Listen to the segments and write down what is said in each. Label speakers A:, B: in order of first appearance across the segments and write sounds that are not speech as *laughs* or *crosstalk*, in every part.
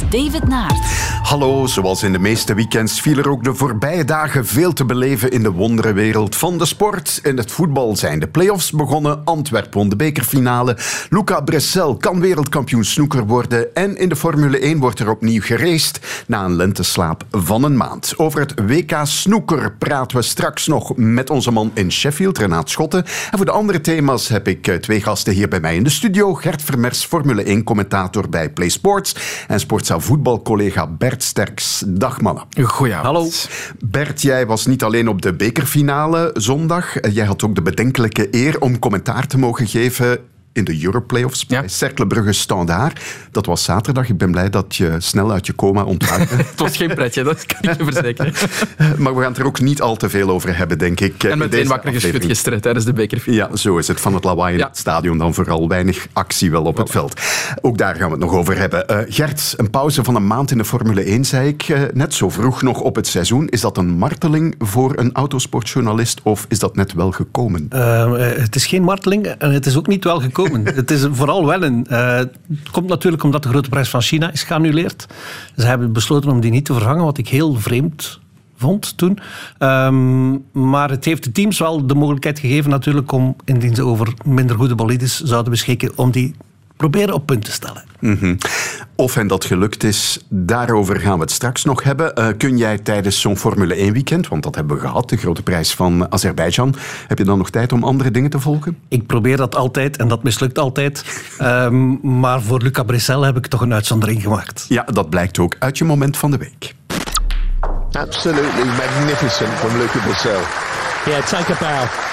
A: David Naert.
B: Hallo, zoals in de meeste weekends viel er ook de voorbije dagen veel te beleven in de wonderenwereld van de sport. In het voetbal zijn de play-offs begonnen, Antwerpen won de bekerfinale, Luca Bressel kan wereldkampioen snoeker worden en in de Formule 1 wordt er opnieuw geraced na een lenteslaap van een maand. Over het WK snoeker praten we straks nog met onze man in Sheffield, Renaat Schotten. En voor de andere thema's heb ik eh, twee gasten hier bij mij in de studio. Gert Vermers, Formule 1-commentator bij Play Sports en Sportza voetbalcollega Bert Sterks. Dag mannen.
C: Goedenavond.
D: Hallo.
B: Bert, jij was niet alleen op de bekerfinale zondag. Jij had ook de bedenkelijke eer om commentaar te mogen geven in de Europlayoffs
C: Ja.
B: bij Cercle Brugge Standaard. Dat was zaterdag. Ik ben blij dat je snel uit je coma ontwaakte. *laughs*
C: Het was geen pretje, dat kan ik je verzekeren. *laughs*
B: maar we gaan het er ook niet al te veel over hebben, denk ik. eh,
C: En meteen wakker geschud gisteren tijdens de bekerfinale.
B: Ja, zo is het. Van het lawaai in
C: Ja.
B: het stadion dan vooral weinig actie wel op het veld. Ook daar gaan we het nog over hebben. Eh, Gert, een pauze van een maand in de Formule 1, zei ik eh, net zo vroeg nog op het seizoen. Is dat een marteling voor een autosportjournalist of is dat net wel gekomen?
D: Het is geen marteling en het is ook niet wel gekomen. *laughs* het is vooral wel een. eh, het komt natuurlijk omdat de grote prijs van China is geannuleerd. Ze hebben besloten om die niet te vervangen, wat ik heel vreemd vond toen. Ehm, maar het heeft de teams wel de mogelijkheid gegeven natuurlijk om, indien ze over minder goede bolides zouden beschikken, om die proberen op punt te stellen.
B: Mhm. Of hen dat gelukt is, daarover gaan we het straks nog hebben. Eh, kun jij tijdens zo'n Formule 1 weekend, want dat hebben we gehad, de grote prijs van Azerbeidzjan, heb je dan nog tijd om andere dingen te volgen?
D: Ik probeer dat altijd en dat mislukt altijd. Ehm, maar voor Luca Bressel heb ik toch een uitzondering gemaakt.
B: Ja, dat blijkt ook uit je moment van de week.
E: Absolutely magnificent from Luca Brissell.
F: Yeah, take a bow.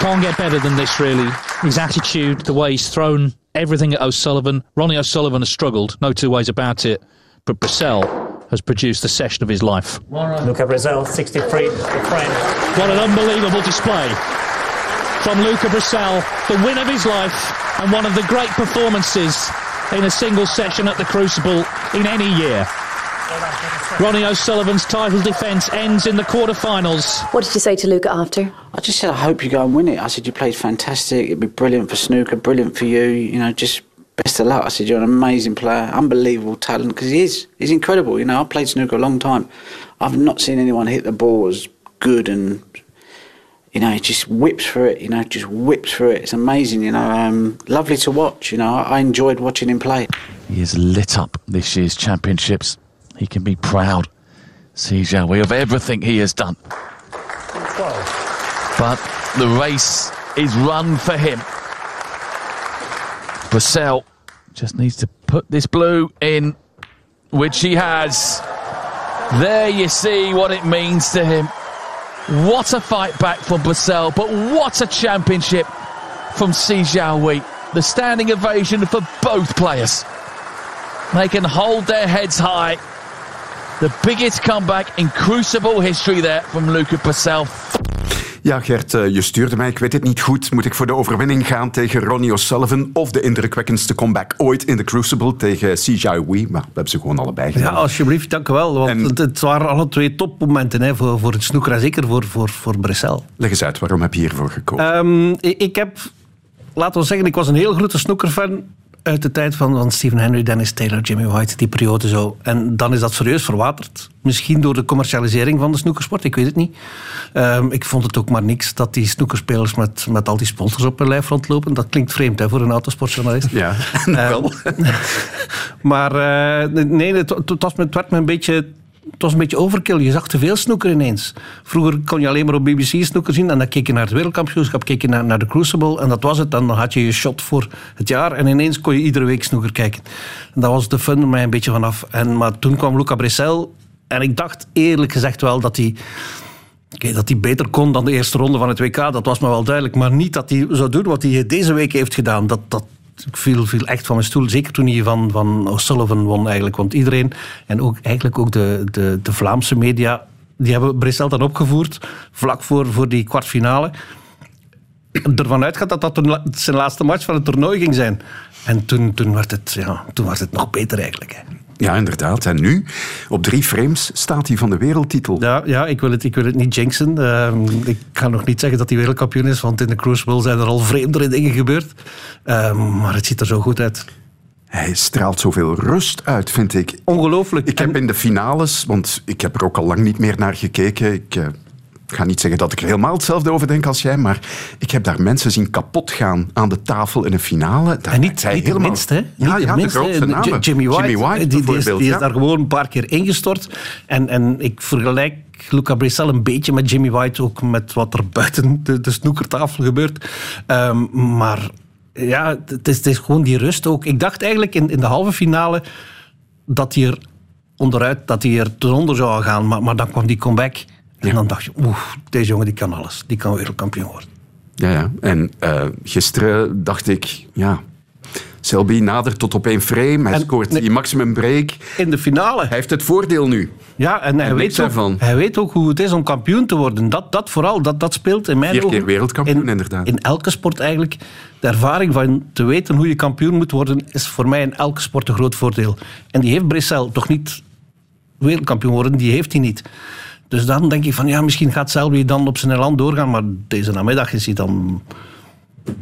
F: Can't get better than this, really. His attitude, the way he's thrown everything at O'Sullivan. Ronnie O'Sullivan has struggled, no two ways about it. But Brissell has produced the session of his life.
G: Luca Brazil, 63, the friend.
F: What an unbelievable display from Luca Brissell, the win of his life and one of the great performances in a single session at the Crucible in any year. Ronnie O'Sullivan's title defence ends in the quarterfinals.
H: What did you say to Luca after?
I: I just said, I hope you go and win it. I said, you played fantastic. It'd be brilliant for snooker, brilliant for you. You know, just best of luck. I said, you're an amazing player, unbelievable talent, because he is. He's incredible. You know, I've played snooker a long time. I've not seen anyone hit the ball as good and, you know, he just whips through it, you know, just whips through it. It's amazing, you know, um, lovely to watch. You know, I, I enjoyed watching him play.
J: He has lit up this year's championships. He can be proud, Sijawi, of everything he has done. But the race is run for him. Brissell just needs to put this blue in, which he has. There you see what it means to him. What a fight back from Brissell, but what a championship from Sijawi. The standing ovation for both players. They can hold their heads high. The biggest comeback in Crucible history there from Luca Brissell.
B: Ja, Gert, eh, je stuurde mij. Ik weet het niet goed. Moet ik voor de overwinning gaan tegen Ronnie O'Sullivan of de indrukwekkendste comeback ooit in de Crucible tegen CJ Wee? Maar we hebben ze gewoon allebei
D: Ja,
B: gedaan.
D: alsjeblieft, dank u wel. Want
B: En-
D: het, het waren alle twee topmomenten hè, voor, voor het snoeker en zeker voor, voor, voor Bressel.
B: Leg eens uit, waarom heb je hiervoor gekozen?
D: Ehm, ik, ik heb, laten we zeggen, ik was een heel grote snoekerfan uit de tijd van, van Stephen Henry, Dennis Taylor, Jimmy White, die periode zo. En dan is dat serieus verwaterd. Misschien door de commercialisering van de snoekersport, ik weet het niet. Ehm, ik vond het ook maar niks dat die snoekerspelers met, met al die sponsors op hun lijf rondlopen. Dat klinkt vreemd hè, voor een autosportjournalist.
B: ja, *laughs* wel. *laughs*
D: Maar eh, nee, het, het, was, het werd me een beetje... Het was een beetje overkill. Je zag te veel snoeker ineens. Vroeger kon je alleen maar op BBC snoeker zien. En dan keek je naar het wereldkampioenschap, keek naar, naar de Crucible. En dat was het. Dan had je je shot voor het jaar. En ineens kon je iedere week snoeker kijken. En dat was de fun er mij een beetje vanaf. En, maar toen kwam Luca Bressel. En ik dacht eerlijk gezegd wel dat hij... Dat hij beter kon dan de eerste ronde van het WK, dat was me wel duidelijk. Maar niet dat hij zou doen wat hij deze week heeft gedaan. Dat, dat ik viel, echt van mijn stoel. Zeker toen hij van, van O'Sullivan won eigenlijk. Want iedereen, en ook, eigenlijk ook de, de, de Vlaamse media, die hebben Brissel dan opgevoerd, vlak voor, voor die kwartfinale. Ervan uitgaat dat dat zijn laatste match van het toernooi ging zijn. En toen, toen, werd, het, ja, toen was het nog beter eigenlijk.
B: Ja, inderdaad. En nu, op drie frames, staat hij van de wereldtitel.
D: Ja, ja ik, wil het, ik wil het niet jinxen. Ehm, ik ga nog niet zeggen dat hij wereldkampioen is, want in de Crucible zijn er al vreemdere dingen gebeurd. Ehm, maar het ziet er zo goed uit.
B: Hij straalt zoveel rust uit, vind ik.
D: Ongelooflijk.
B: Ik heb in de finales, want ik heb er ook al lang niet meer naar gekeken. Ik eh, ga niet zeggen dat ik er helemaal hetzelfde over denk als jij, maar ik heb daar mensen zien kapot gaan aan de tafel in een finale. Daar
D: En niet,
B: hij
D: niet de minste, hè?
B: Ja,
D: Niet
B: ja,
D: minste,
B: de grootste namen.
D: Jimmy White,
B: Jimmy White
D: die, die is, daar gewoon een paar keer ingestort. En, en ik vergelijk Luca Brissell een beetje met Jimmy White, ook met wat er buiten de, de snoekertafel gebeurt. Ehm, maar ja, het is, het is gewoon die rust ook. Ik dacht eigenlijk in, in de halve finale dat hij er onderuit, dat hij er onder zou gaan. Maar, maar dan kwam die comeback. En dan dacht je, oeh, deze jongen die kan alles. Die kan wereldkampioen worden.
B: Ja, ja. En eh, gisteren dacht ik, ja, Selby nadert tot op één frame. Hij
D: En-
B: scoort
D: nee.
B: die maximum break.
D: In de finale.
B: Hij heeft het voordeel nu.
D: Ja, en hij, weet ook, hij weet ook hoe het is om kampioen te worden. Dat, dat vooral, dat, dat speelt in mijn
B: Vier keer
D: ogen.
B: wereldkampioen,
D: in,
B: inderdaad.
D: In elke sport eigenlijk. De ervaring van te weten hoe je kampioen moet worden, is voor mij in elke sport een groot voordeel. En die heeft Brissel toch niet wereldkampioen worden, die heeft hij niet. Dus dan denk ik van, ja, misschien gaat Selby dan op zijn land doorgaan, maar deze namiddag is hij dan...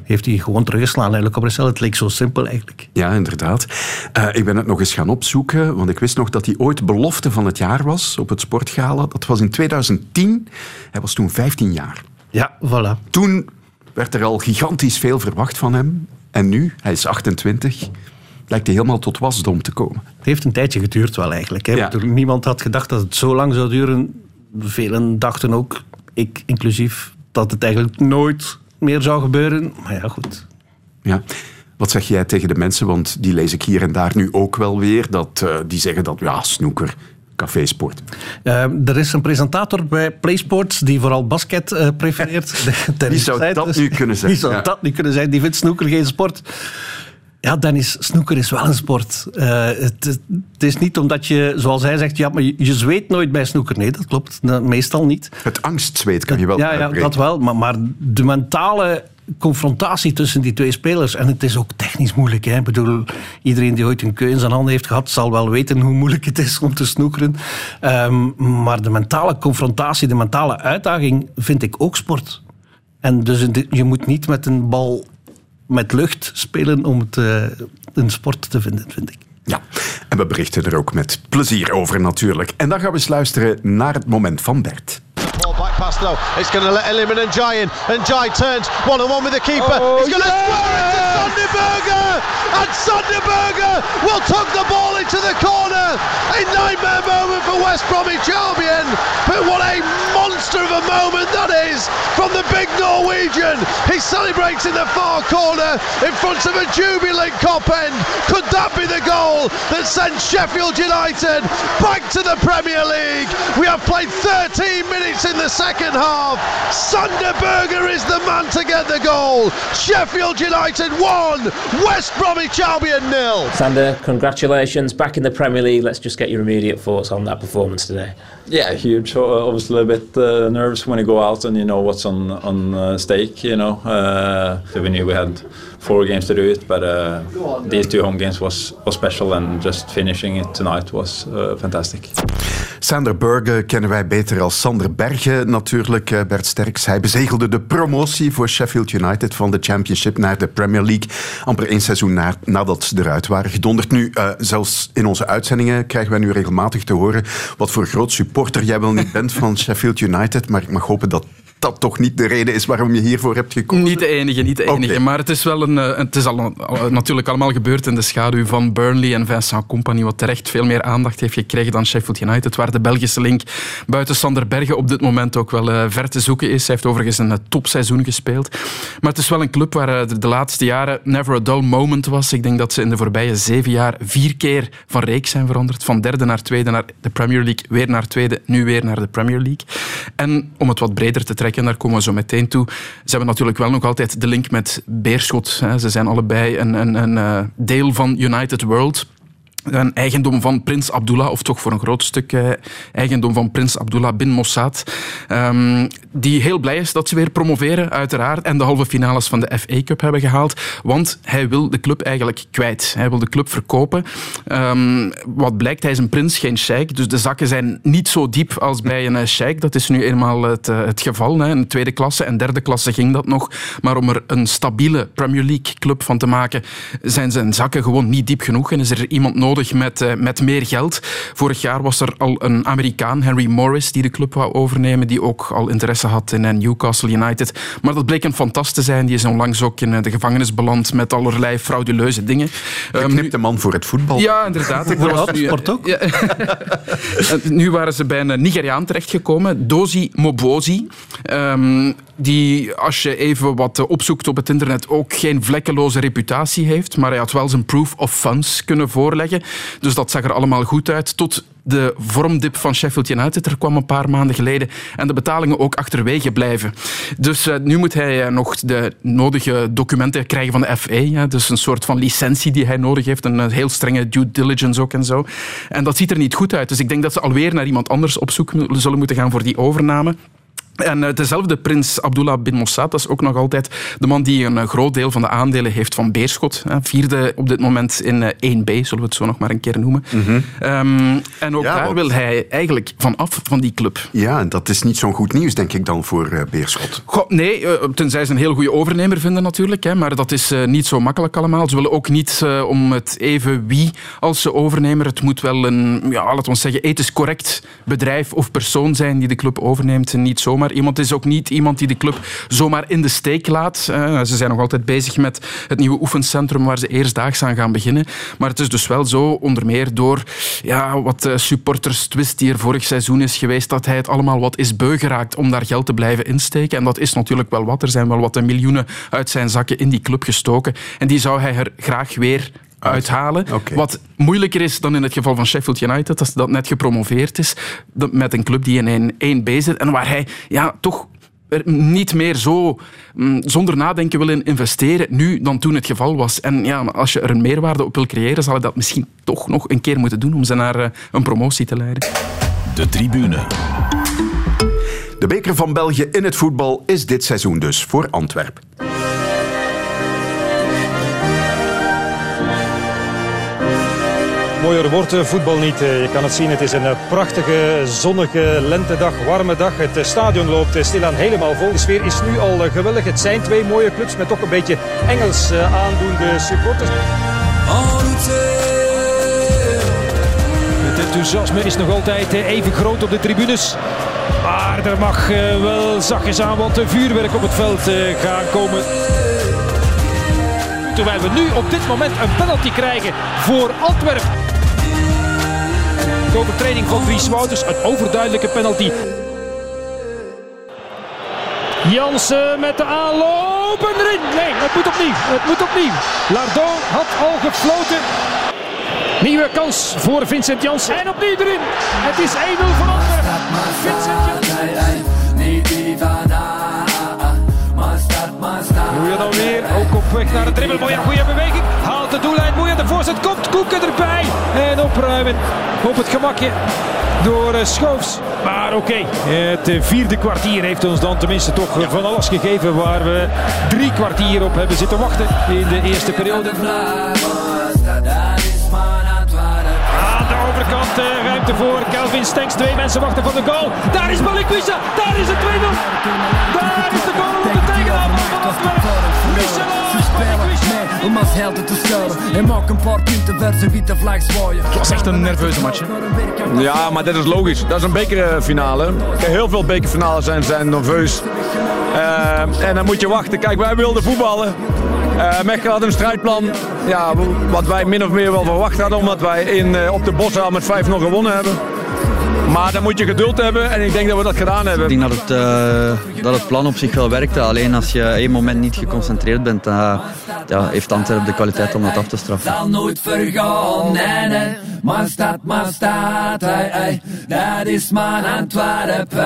D: Heeft hij gewoon teruggeslagen eigenlijk op Brissel. Het leek zo simpel eigenlijk.
B: Ja, inderdaad. Eh, ik ben het nog eens gaan opzoeken, want ik wist nog dat hij ooit belofte van het jaar was op het Sportgala. Dat was in 2010. Hij was toen 15 jaar.
D: Ja, voilà.
B: Toen werd er al gigantisch veel verwacht van hem. En nu, hij is 28, lijkt hij helemaal tot wasdom te komen.
D: Het heeft een tijdje geduurd wel eigenlijk. Hè.
B: Ja.
D: Niemand had gedacht dat het zo lang zou duren. Velen dachten ook, ik inclusief, dat het eigenlijk nooit meer zou gebeuren. Maar ja, goed.
B: Ja. Wat zeg jij tegen de mensen? Want die lees ik hier en daar nu ook wel weer. Dat, eh, die zeggen dat, ja, snoeker, cafésport.
D: Eh, er is een presentator bij PlaySports die vooral basket eh, prefereert. *laughs* *laughs* Dennis
B: zou dat
D: dus.
B: nu kunnen *laughs* zijn?
D: Zou
B: Ja.
D: dat nu kunnen zijn? Die vindt snoeker geen sport. Ja, Dennis, snoeker is wel een sport. Eh, het, het is niet omdat je, zoals hij zegt, ja, maar je, je zweet nooit bij snoeker. Nee, dat klopt. Nou, meestal niet.
B: Het angstzweet kan je wel
D: Ja, ja dat wel. Maar, maar de mentale confrontatie tussen die twee spelers. En het is ook technisch moeilijk. Hè. Ik bedoel, iedereen die ooit een keu in zijn handen heeft gehad, zal wel weten hoe moeilijk het is om te snoekeren. Ehm, maar de mentale confrontatie, de mentale uitdaging, vind ik ook sport. En dus je moet niet met een bal met lucht spelen om het eh, een sport te vinden, vind ik.
B: Ja, en we berichten er ook met plezier over natuurlijk. En dan gaan we eens luisteren naar het moment van Bert.
K: Ball back pass low. It's going to let Elliman and Jai in. And Jai turns one on one with the keeper. Oh, He's going to square it to Sonderberger. And Sonderberger will tuck the ball into the corner. A nightmare moment for West Bromwich Albion. But what a monster of a moment that is from the big Norwegian. He celebrates in the far corner in front of a jubilant cop end. Could that be the goal that sends Sheffield United back to the Premier League? We have played 13 minutes in the second half. Sunderberger is the man to get the goal. Sheffield United 1, West Bromwich Albion nil.
H: Sander, congratulations back in the Premier League. Let's just get your immediate thoughts on that performance today.
L: Yeah, huge. Uh, obviously, a little bit uh, nervous when you go out and you know what's on on uh, stake. You know, uh, we knew we had four games to do it, but uh, these two home games was was special, and just finishing it tonight was uh, fantastic.
B: Sander Burger kennen wij beter als Sander Bergen natuurlijk, eh, Bert Sterks. Hij bezegelde de promotie voor Sheffield United van de Championship naar de Premier League. Amper één seizoen na, nadat ze eruit waren gedonderd. Nu, eh, zelfs in onze uitzendingen krijgen wij nu regelmatig te horen wat voor groot supporter jij wel niet bent van Sheffield United. Maar ik mag hopen dat dat toch niet de reden is waarom je hiervoor hebt gekozen.
C: Niet de enige, niet de enige. Maar het is, wel een, eh, het is al, al- natuurlijk allemaal gebeurd in de schaduw van Burnley en Vincent Company, wat terecht veel meer aandacht heeft gekregen dan Sheffield United, waar de Belgische link buiten Sander Bergen op dit moment ook wel eh, ver te zoeken is. Hij heeft overigens een eh, topseizoen gespeeld. Maar het is wel een club waar de, de laatste jaren never a dull moment was. Ik denk dat ze in de voorbije zeven jaar vier keer van reeks zijn veranderd. Van derde naar tweede naar de Premier League, weer naar tweede, nu weer naar de Premier League. En om het wat breder te trekken, daar komen we zo meteen toe. Ze hebben natuurlijk wel nog altijd de link met Beerschot. Hè. Ze zijn allebei een, een, een eh, deel van United World. Een eigendom van prins Abdullah, of toch voor een groot stuk eh, eigendom van prins Abdullah bin Mossad, ehm, die heel blij is dat ze weer promoveren, uiteraard, en de halve finales van de FA Cup hebben gehaald, want hij wil de club eigenlijk kwijt. Hij wil de club verkopen. Ehm, wat blijkt, hij is een prins, geen sheik, dus de zakken zijn niet zo diep als bij een uh, sheik. Dat is nu eenmaal het, uh, het geval. Hè. In tweede klasse en derde klasse ging dat nog, maar om er een stabiele Premier League club van te maken, zijn zijn zakken gewoon niet diep genoeg en is er iemand nodig met, uh, met meer geld. Vorig jaar was er al een Amerikaan, Henry Morris, die de club wou overnemen, die ook al interesse had in Newcastle United. Maar dat bleek een fantast te zijn. Die is onlangs ook in de gevangenis beland met allerlei frauduleuze dingen.
B: Um, nu de man voor het voetbal.
C: Ja, inderdaad. *laughs*
D: Voor het sport ook.
C: Ja. *laughs* nu waren ze bij een Nigeriaan terechtgekomen, Dozi Mobozi. Um, die, als je even wat opzoekt op het internet, ook geen vlekkeloze reputatie heeft. Maar hij had wel zijn proof of funds kunnen voorleggen. Dus dat zag er allemaal goed uit. Tot de vormdip van Sheffield United er kwam een paar maanden geleden. En de betalingen ook achterwege blijven. Dus uh, nu moet hij uh, nog de nodige documenten krijgen van de FA. Ja, dus een soort van licentie die hij nodig heeft. Een uh, heel strenge due diligence ook en zo. En dat ziet er niet goed uit. Dus ik denk dat ze alweer naar iemand anders op zoek zullen moeten gaan voor die overname. En dezelfde prins Abdullah bin Mossad, dat is ook nog altijd de man die een groot deel van de aandelen heeft van Beerschot. Vierde op dit moment in 1B, zullen we het zo nog maar een keer noemen. Mm -hmm. um, en ook ja, daar wil hij eigenlijk van af, van die club.
B: Ja, en dat is niet zo'n goed nieuws, denk ik dan, voor Beerschot.
C: Goh, nee, tenzij ze een heel goede overnemer vinden natuurlijk. Hè, maar dat is niet zo makkelijk allemaal. Ze willen ook niet om het even wie als ze overnemer. Het moet wel een, ja, laten we zeggen, ethisch correct bedrijf of persoon zijn die de club overneemt. En niet zomaar iemand is ook niet iemand die de club zomaar in de steek laat. Uh, ze zijn nog altijd bezig met het nieuwe oefencentrum waar ze eerstdaags aan gaan beginnen. Maar het is dus wel zo, onder meer door ja, wat uh, supporters twist die er vorig seizoen is geweest, dat hij het allemaal wat is beu geraakt om daar geld te blijven insteken. En dat is natuurlijk wel wat. Er zijn wel wat miljoenen uit zijn zakken in die club gestoken. En die zou hij er graag weer uithalen. Okay. Wat moeilijker is dan in het geval van Sheffield United, dat dat net gepromoveerd is met een club die in 1B zit en waar hij ja, toch er niet meer zo mm, zonder nadenken wil investeren nu dan toen het geval was. En ja, als je er een meerwaarde op wil creëren, zal je dat misschien toch nog een keer moeten doen om ze naar uh, een promotie te leiden.
M: De tribune.
B: De beker van België in het voetbal is dit seizoen dus voor Antwerpen.
N: Mooier wordt voetbal niet. Je kan het zien, het is een prachtige, zonnige lentedag, warme dag. Het stadion loopt stilaan helemaal vol. De sfeer is nu al geweldig. Het zijn twee mooie clubs met toch een beetje Engels aandoende supporters. Het enthousiasme is nog altijd even groot op de tribunes. Maar er mag wel zachtjes aan wat vuurwerk op het veld gaan komen. Terwijl we nu op dit moment een penalty krijgen voor Antwerpen. De overtreding van Dries Wouters, een overduidelijke penalty. Jansen met de aanloop en erin. Nee, het moet opnieuw. Het moet opnieuw. Lardon had al gefloten. Nieuwe kans voor Vincent Jansen. En opnieuw erin. Het is 1-0 voor Antwerpen. Vincent Jansen. Dan weer, ook op weg naar de dribbel. Moeja, goede beweging. Haalt de doellijn. Moeja, de voorzet komt. Koeken erbij. En opruimen op het gemakje door Schoofs. Maar oké, okay, het vierde kwartier heeft ons dan tenminste toch van alles gegeven waar we drie kwartier op hebben zitten wachten in de eerste periode. Uh, ruimte voor Kelvin Stenks. Twee mensen wachten voor de goal. Daar is Balikwisha. Daar is het 2-0. Daar is de goal op de tegenaanval van Antwerpen.
O: om als helden te schuilen. En maak een paar punten vers een witte vlag zwaaien.
C: Het was echt een nerveuze match. Hè?
P: Ja, maar dit is logisch. Dat is een bekerfinale. Heel veel bekerfinales zijn, zijn nerveus. Uh, en dan moet je wachten. Kijk, wij wilden voetballen. Uh, Mechelen had een strijdplan. Ja, wat wij min of meer wel verwacht hadden. Omdat wij in, uh, op de Boszaal met 5-0 gewonnen hebben. Maar dan moet je geduld hebben en ik denk dat we dat gedaan hebben.
Q: Ik denk dat het, uh, dat het plan op zich wel werkte. Alleen als je één moment niet geconcentreerd bent, dan uh, ja, heeft Antwerpen de kwaliteit om dat af te straffen.
O: Zal nooit vergaan, nee, nee. Maar staat, maar staat, dat is mijn Antwerpen.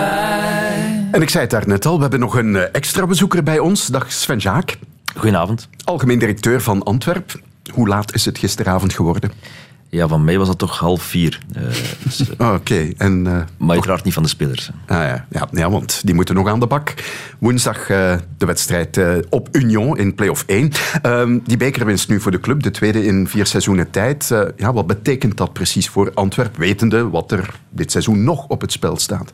B: En ik zei het daar net al, we hebben nog een extra bezoeker bij ons. Dag Sven Jaak.
R: Goedenavond.
B: Algemeen directeur van Antwerp. Hoe laat is het gisteravond geworden?
M: Ja, van mij was dat toch half vier. Uh,
B: dus, uh, *laughs* Oké. En uh,
M: maar uiteraard niet van de spelers.
B: Ah, ja. Ja, ja, want die moeten nog aan de bak. Woensdag de wedstrijd op Union in play-off 1. Ehm, die bekerwinst nu voor de club, de tweede in vier seizoenen tijd. ja, wat betekent dat precies voor Antwerp, wetende wat er dit seizoen nog op het spel staat?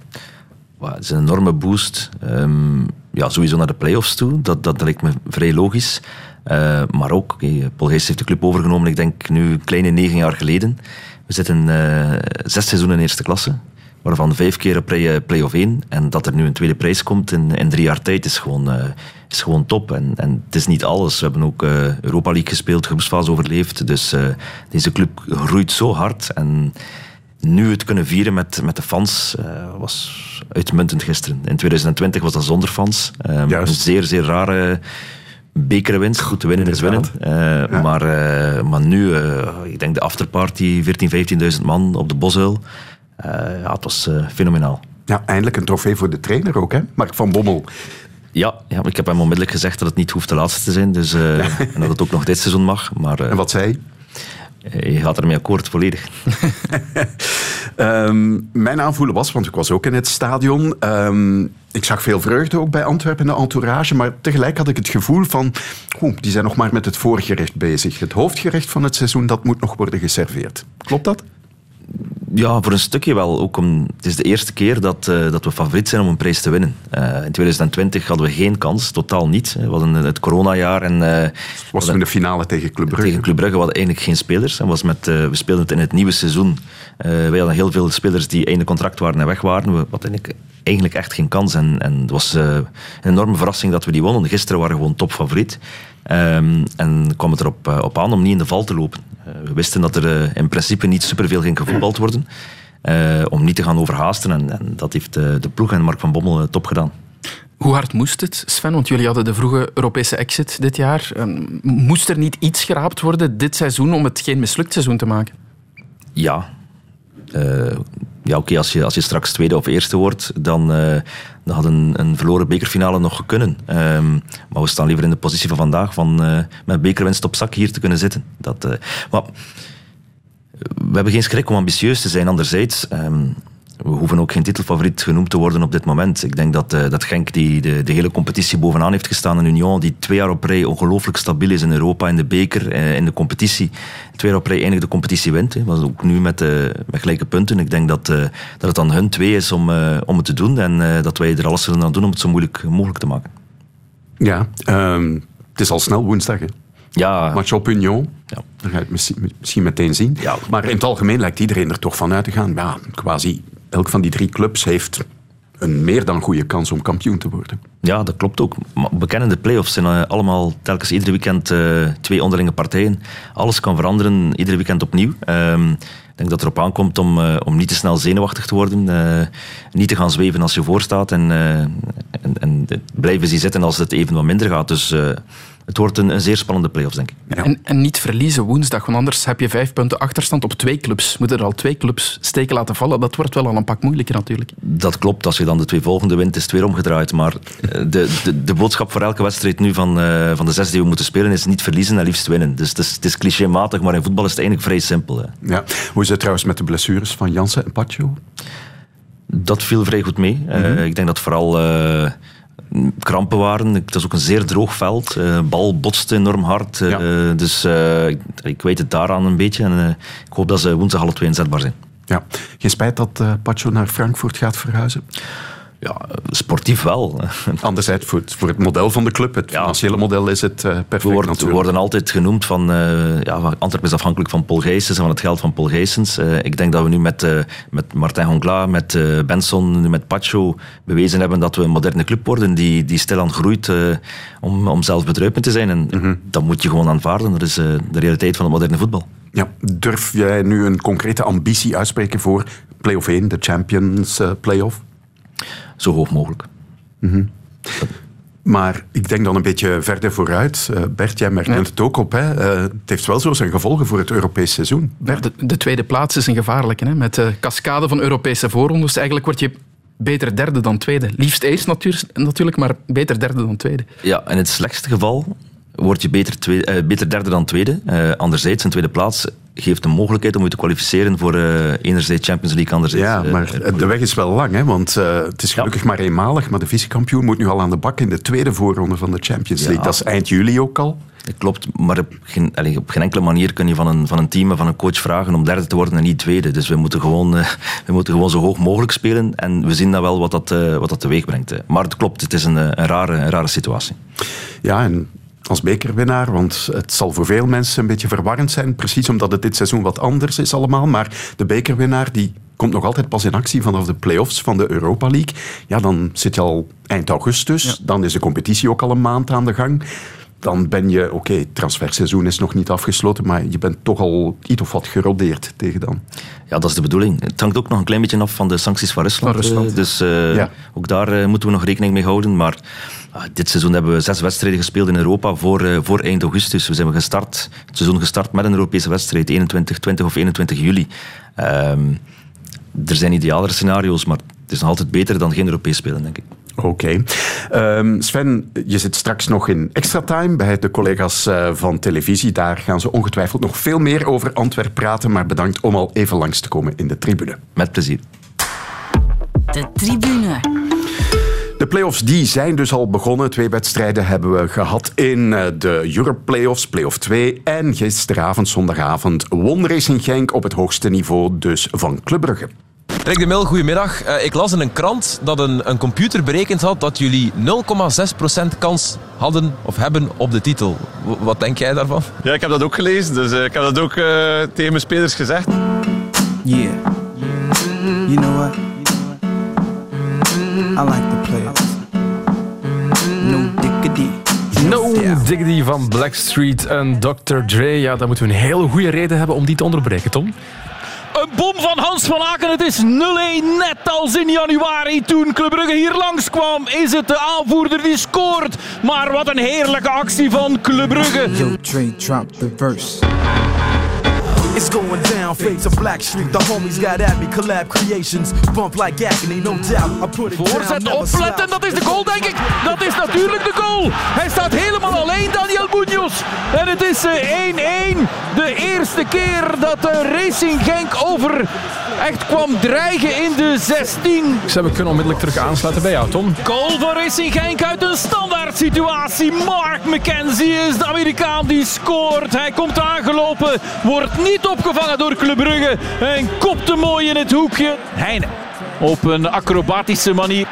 M: Wow, het is een enorme boost. Um, ja, sowieso naar de play-offs toe. Dat, dat lijkt me vrij logisch. Uh, maar ook, okay, Paul Geest heeft de club overgenomen, ik denk nu een kleine negen jaar geleden. We zitten uh, zes seizoenen in eerste klasse, waarvan vijf keer op play, play-off één. En dat er nu een tweede prijs komt in, drie jaar tijd is gewoon, is gewoon top. En, en het is niet alles. We hebben ook Europa League gespeeld, groepsfase overleefd. Dus deze club groeit zo hard. En nu het kunnen vieren met, met de fans was uitmuntend gisteren. In 2020 was dat zonder fans. Um, een zeer, zeer rare bekerwinst. Goed, te winnen is winnen. Uh, maar, uh, maar nu, ik denk de afterparty, 14.000, 15.000 man op de Bosuil. ja, het was fenomenaal.
B: Ja, eindelijk een trofee voor de trainer ook, hè? Mark van Bommel.
M: Ja, ja, ik heb hem onmiddellijk gezegd dat het niet hoeft de laatste te zijn. Dus, ja. En dat het ook nog dit seizoen mag. Maar,
B: en wat zei hij?
M: Je gaat ermee akkoord, volledig.
B: um, *laughs* mijn aanvoelen was, want ik was ook in het stadion. Um, ik zag veel vreugde ook bij Antwerpen in de entourage. Maar tegelijk had ik het gevoel van. Oh, die zijn nog maar met het voorgerecht bezig. Het hoofdgerecht van het seizoen dat moet nog worden geserveerd. Klopt dat?
M: Ja, voor een stukje wel. Ook om, het is de eerste keer dat, uh, dat we favoriet zijn om een prijs te winnen. Uh, in 2020 hadden we geen kans, totaal niet. We hadden het coronajaar en... Uh,
B: was toen in de finale tegen Club Brugge?
M: Tegen Club Brugge we hadden eigenlijk geen spelers. En was met, we speelden het in het nieuwe seizoen. Wij hadden heel veel spelers die einde contract waren en weg waren. We hadden eigenlijk echt geen kans. En, en het was een enorme verrassing dat we die wonnen. Gisteren waren we gewoon topfavoriet. Um, en kwam het erop op aan om niet in de val te lopen. Eh, we wisten dat er eh, in principe niet superveel ging gevoetbald worden. Eh, om niet te gaan overhaasten. En, en dat heeft de ploeg en Mark van Bommel top gedaan.
C: Hoe hard moest het, Sven? Want jullie hadden de vroege Europese exit dit jaar. Moest er niet iets geraapt worden dit seizoen om het geen mislukt seizoen te maken?
M: Ja, ja, oké, als, je, als je straks tweede of eerste wordt, dan, uh, dan had een, een verloren bekerfinale nog kunnen. Um, maar we staan liever in de positie van vandaag van uh, met bekerwinst op zak hier te kunnen zitten. Dat, maar we hebben geen schrik om ambitieus te zijn. Anderzijds, um, we hoeven ook geen titelfavoriet genoemd te worden op dit moment. Ik denk dat, uh, dat Genk die de, de, hele competitie bovenaan heeft gestaan in Union, die twee jaar op rij ongelooflijk stabiel is in Europa, in de beker, uh, in de competitie. Twee jaar op rij eindigt de competitie wint. Hè. Was ook nu met, uh, met gelijke punten. Ik denk dat, dat het aan hun twee is om, om het te doen en dat wij er alles zullen aan doen om het zo moeilijk mogelijk te maken.
B: Ja, um, het is al snel woensdag. Hè?
M: Ja.
B: Match op Union. Ja. Dan ga je het misschien meteen zien. Ja. Maar in het algemeen lijkt iedereen er toch van uit te gaan. Ja, quasi elk van die drie clubs heeft een meer dan goede kans om kampioen te worden.
M: Ja, dat klopt ook. Maar we kennen de play-offs. zijn uh, allemaal telkens iedere weekend uh, twee onderlinge partijen. Alles kan veranderen, iedere weekend opnieuw. Um, ik denk dat het erop aankomt om, uh, om niet te snel zenuwachtig te worden. niet te gaan zweven als je voorstaat. En, en, en blijven zien zitten als het even wat minder gaat. Dus het wordt een, een zeer spannende play-offs, denk ik.
C: En, en, niet verliezen woensdag, want anders heb je vijf punten achterstand op twee clubs. Moeten er al twee clubs steken laten vallen? Dat wordt wel al een pak moeilijker natuurlijk.
M: Dat klopt. Als je dan de twee volgende wint, is het weer omgedraaid. Maar eh, de, de, de boodschap voor elke wedstrijd nu van, uh, van de zes die we moeten spelen is niet verliezen en liefst winnen. Dus het is, het is clichématig, maar in voetbal is het eigenlijk vrij simpel. Hè.
B: Ja. Hoe is het trouwens met de blessures van Jansen en Pacho?
M: Dat viel vrij goed mee. Mm -hmm. uh, ik denk dat vooral krampen waren. Het was ook een zeer droog veld. De uh, bal botste enorm hard. Uh, dus uh, ik, weet het daaraan een beetje. En ik hoop dat ze woensdag alle twee inzetbaar zijn.
B: Ja. Geen spijt dat Pacho naar Frankfurt gaat verhuizen?
M: Ja, sportief wel. *laughs*
B: Anderzijds, voor het, voor het model van de club, het ja. financiële model, is het uh, perfect
M: we worden, we worden, altijd genoemd van... Uh, ja, Antwerpen is afhankelijk van Paul Geesens en van het geld van Paul Geesens. Uh, ik denk dat we nu met, met Martin Hongla, met Benson, nu met Pacho bewezen hebben dat we een moderne club worden die, die stilaan groeit om, om zelfbedruipend te zijn. En mm -hmm. dat moet je gewoon aanvaarden. Dat is de realiteit van het moderne voetbal.
B: Ja, durf jij nu een concrete ambitie uitspreken voor play-off 1, de Champions play-off?
M: Zo hoog mogelijk. Mm
B: -hmm. Maar ik denk dan een beetje verder vooruit. Uh, Bert, jij merkt ja. het ook op. Hè? Uh, het heeft wel zo zijn gevolgen voor het Europees seizoen.
C: De, de, tweede plaats is een gevaarlijke. Hè? Met de cascade van Europese voorrondes. Eigenlijk word je beter derde dan tweede. Liefst eerst natuur, natuurlijk, maar beter derde dan tweede.
M: Ja, in het slechtste geval word je beter, tweede, eh, beter derde dan tweede. Eh, anderzijds, een tweede plaats geeft de mogelijkheid om je te kwalificeren voor eh, enerzijds Champions League, anderzijds...
B: Ja, maar de weg is wel lang, hè? want het is gelukkig maar eenmalig. Maar de vicekampioen moet nu al aan de bak in de tweede voorronde van de Champions League.
M: Ja.
B: Dat is eind juli ook al.
M: Klopt, maar op geen, op geen enkele manier kun je van een, van een team en van een coach vragen om derde te worden en niet tweede. Dus we moeten gewoon, we moeten gewoon zo hoog mogelijk spelen en we zien dan wel wat dat, wat dat teweeg brengt. Maar het klopt, het is een, een, rare, een rare situatie.
B: Ja, en als bekerwinnaar, want het zal voor veel mensen een beetje verwarrend zijn, precies omdat het dit seizoen wat anders is allemaal. Maar de bekerwinnaar die komt nog altijd pas in actie vanaf de play-offs van de Europa League. Ja, dan zit je al eind augustus, dan is de competitie ook al een maand aan de gang. Dan ben je, oké, het transferseizoen is nog niet afgesloten, maar je bent toch al iets of wat gerodeerd tegen dan.
M: Ja, dat is de bedoeling. Het hangt ook nog een klein beetje af van de sancties van Rusland.
B: Van Rusland.
M: eh, dus eh,
B: Ja.
M: ook daar eh, moeten we nog rekening mee houden. Maar ah, dit seizoen hebben we zes wedstrijden gespeeld in Europa voor, eh, voor eind augustus. We zijn gestart, het seizoen gestart met een Europese wedstrijd, 21, 20 of 21 juli. Ehm, er zijn idealere scenario's, maar het is nog altijd beter dan geen Europees spelen, denk ik.
B: Oké. Ehm, Sven, je zit straks nog in extra time bij de collega's eh, van televisie. Daar gaan ze ongetwijfeld nog veel meer over Antwerp praten. Maar bedankt om al even langs te komen in de tribune.
M: Met plezier.
S: De tribune.
B: De play-offs die zijn dus al begonnen. Twee wedstrijden hebben we gehad in eh, de Europe Playoffs, Play-off 2. En gisteravond, zondagavond, won Racing Genk op het hoogste niveau dus van Club Brugge.
L: Rick de Mil, goedemiddag. Eh, ik las in een krant dat een, een computer berekend had dat jullie 0,6% kans hadden of hebben op de titel. W- wat denk jij daarvan?
T: Ja, ik heb dat ook gelezen, dus eh, ik heb dat ook eh, tegen mijn spelers gezegd.
U: Yeah. You know what? I like the players. No diggity.
V: No Diggity van Blackstreet en Dr. Dre. Ja, daar moeten we een hele goede reden hebben om die te onderbreken, Tom.
N: Een bom van Hans van Aken. Het is 0-1. Net als in januari toen Club Brugge hier langskwam. Is het de aanvoerder die scoort. Maar wat een heerlijke actie van Club Brugge.
W: It's going down, fades of Black Street. The homies got at me, collab creations. Bump like agony, no doubt. I put it down,
N: Voorzet opletten, dat is de goal denk ik. Dat is natuurlijk de goal. Hij staat helemaal alleen, Daniel Munoz. En het is eh, 1-1. De eerste keer dat de Racing Genk over echt kwam dreigen in de 16.
V: Ze hebben kunnen onmiddellijk terug aansluiten bij jou, Tom.
N: Goal van Racing Genk uit een standaard situatie. Mark McKenzie is de Amerikaan die scoort. Hij komt aangelopen, wordt niet opgevangen door Club Brugge en kopt hem mooi in het hoekje. Heine op een acrobatische manier.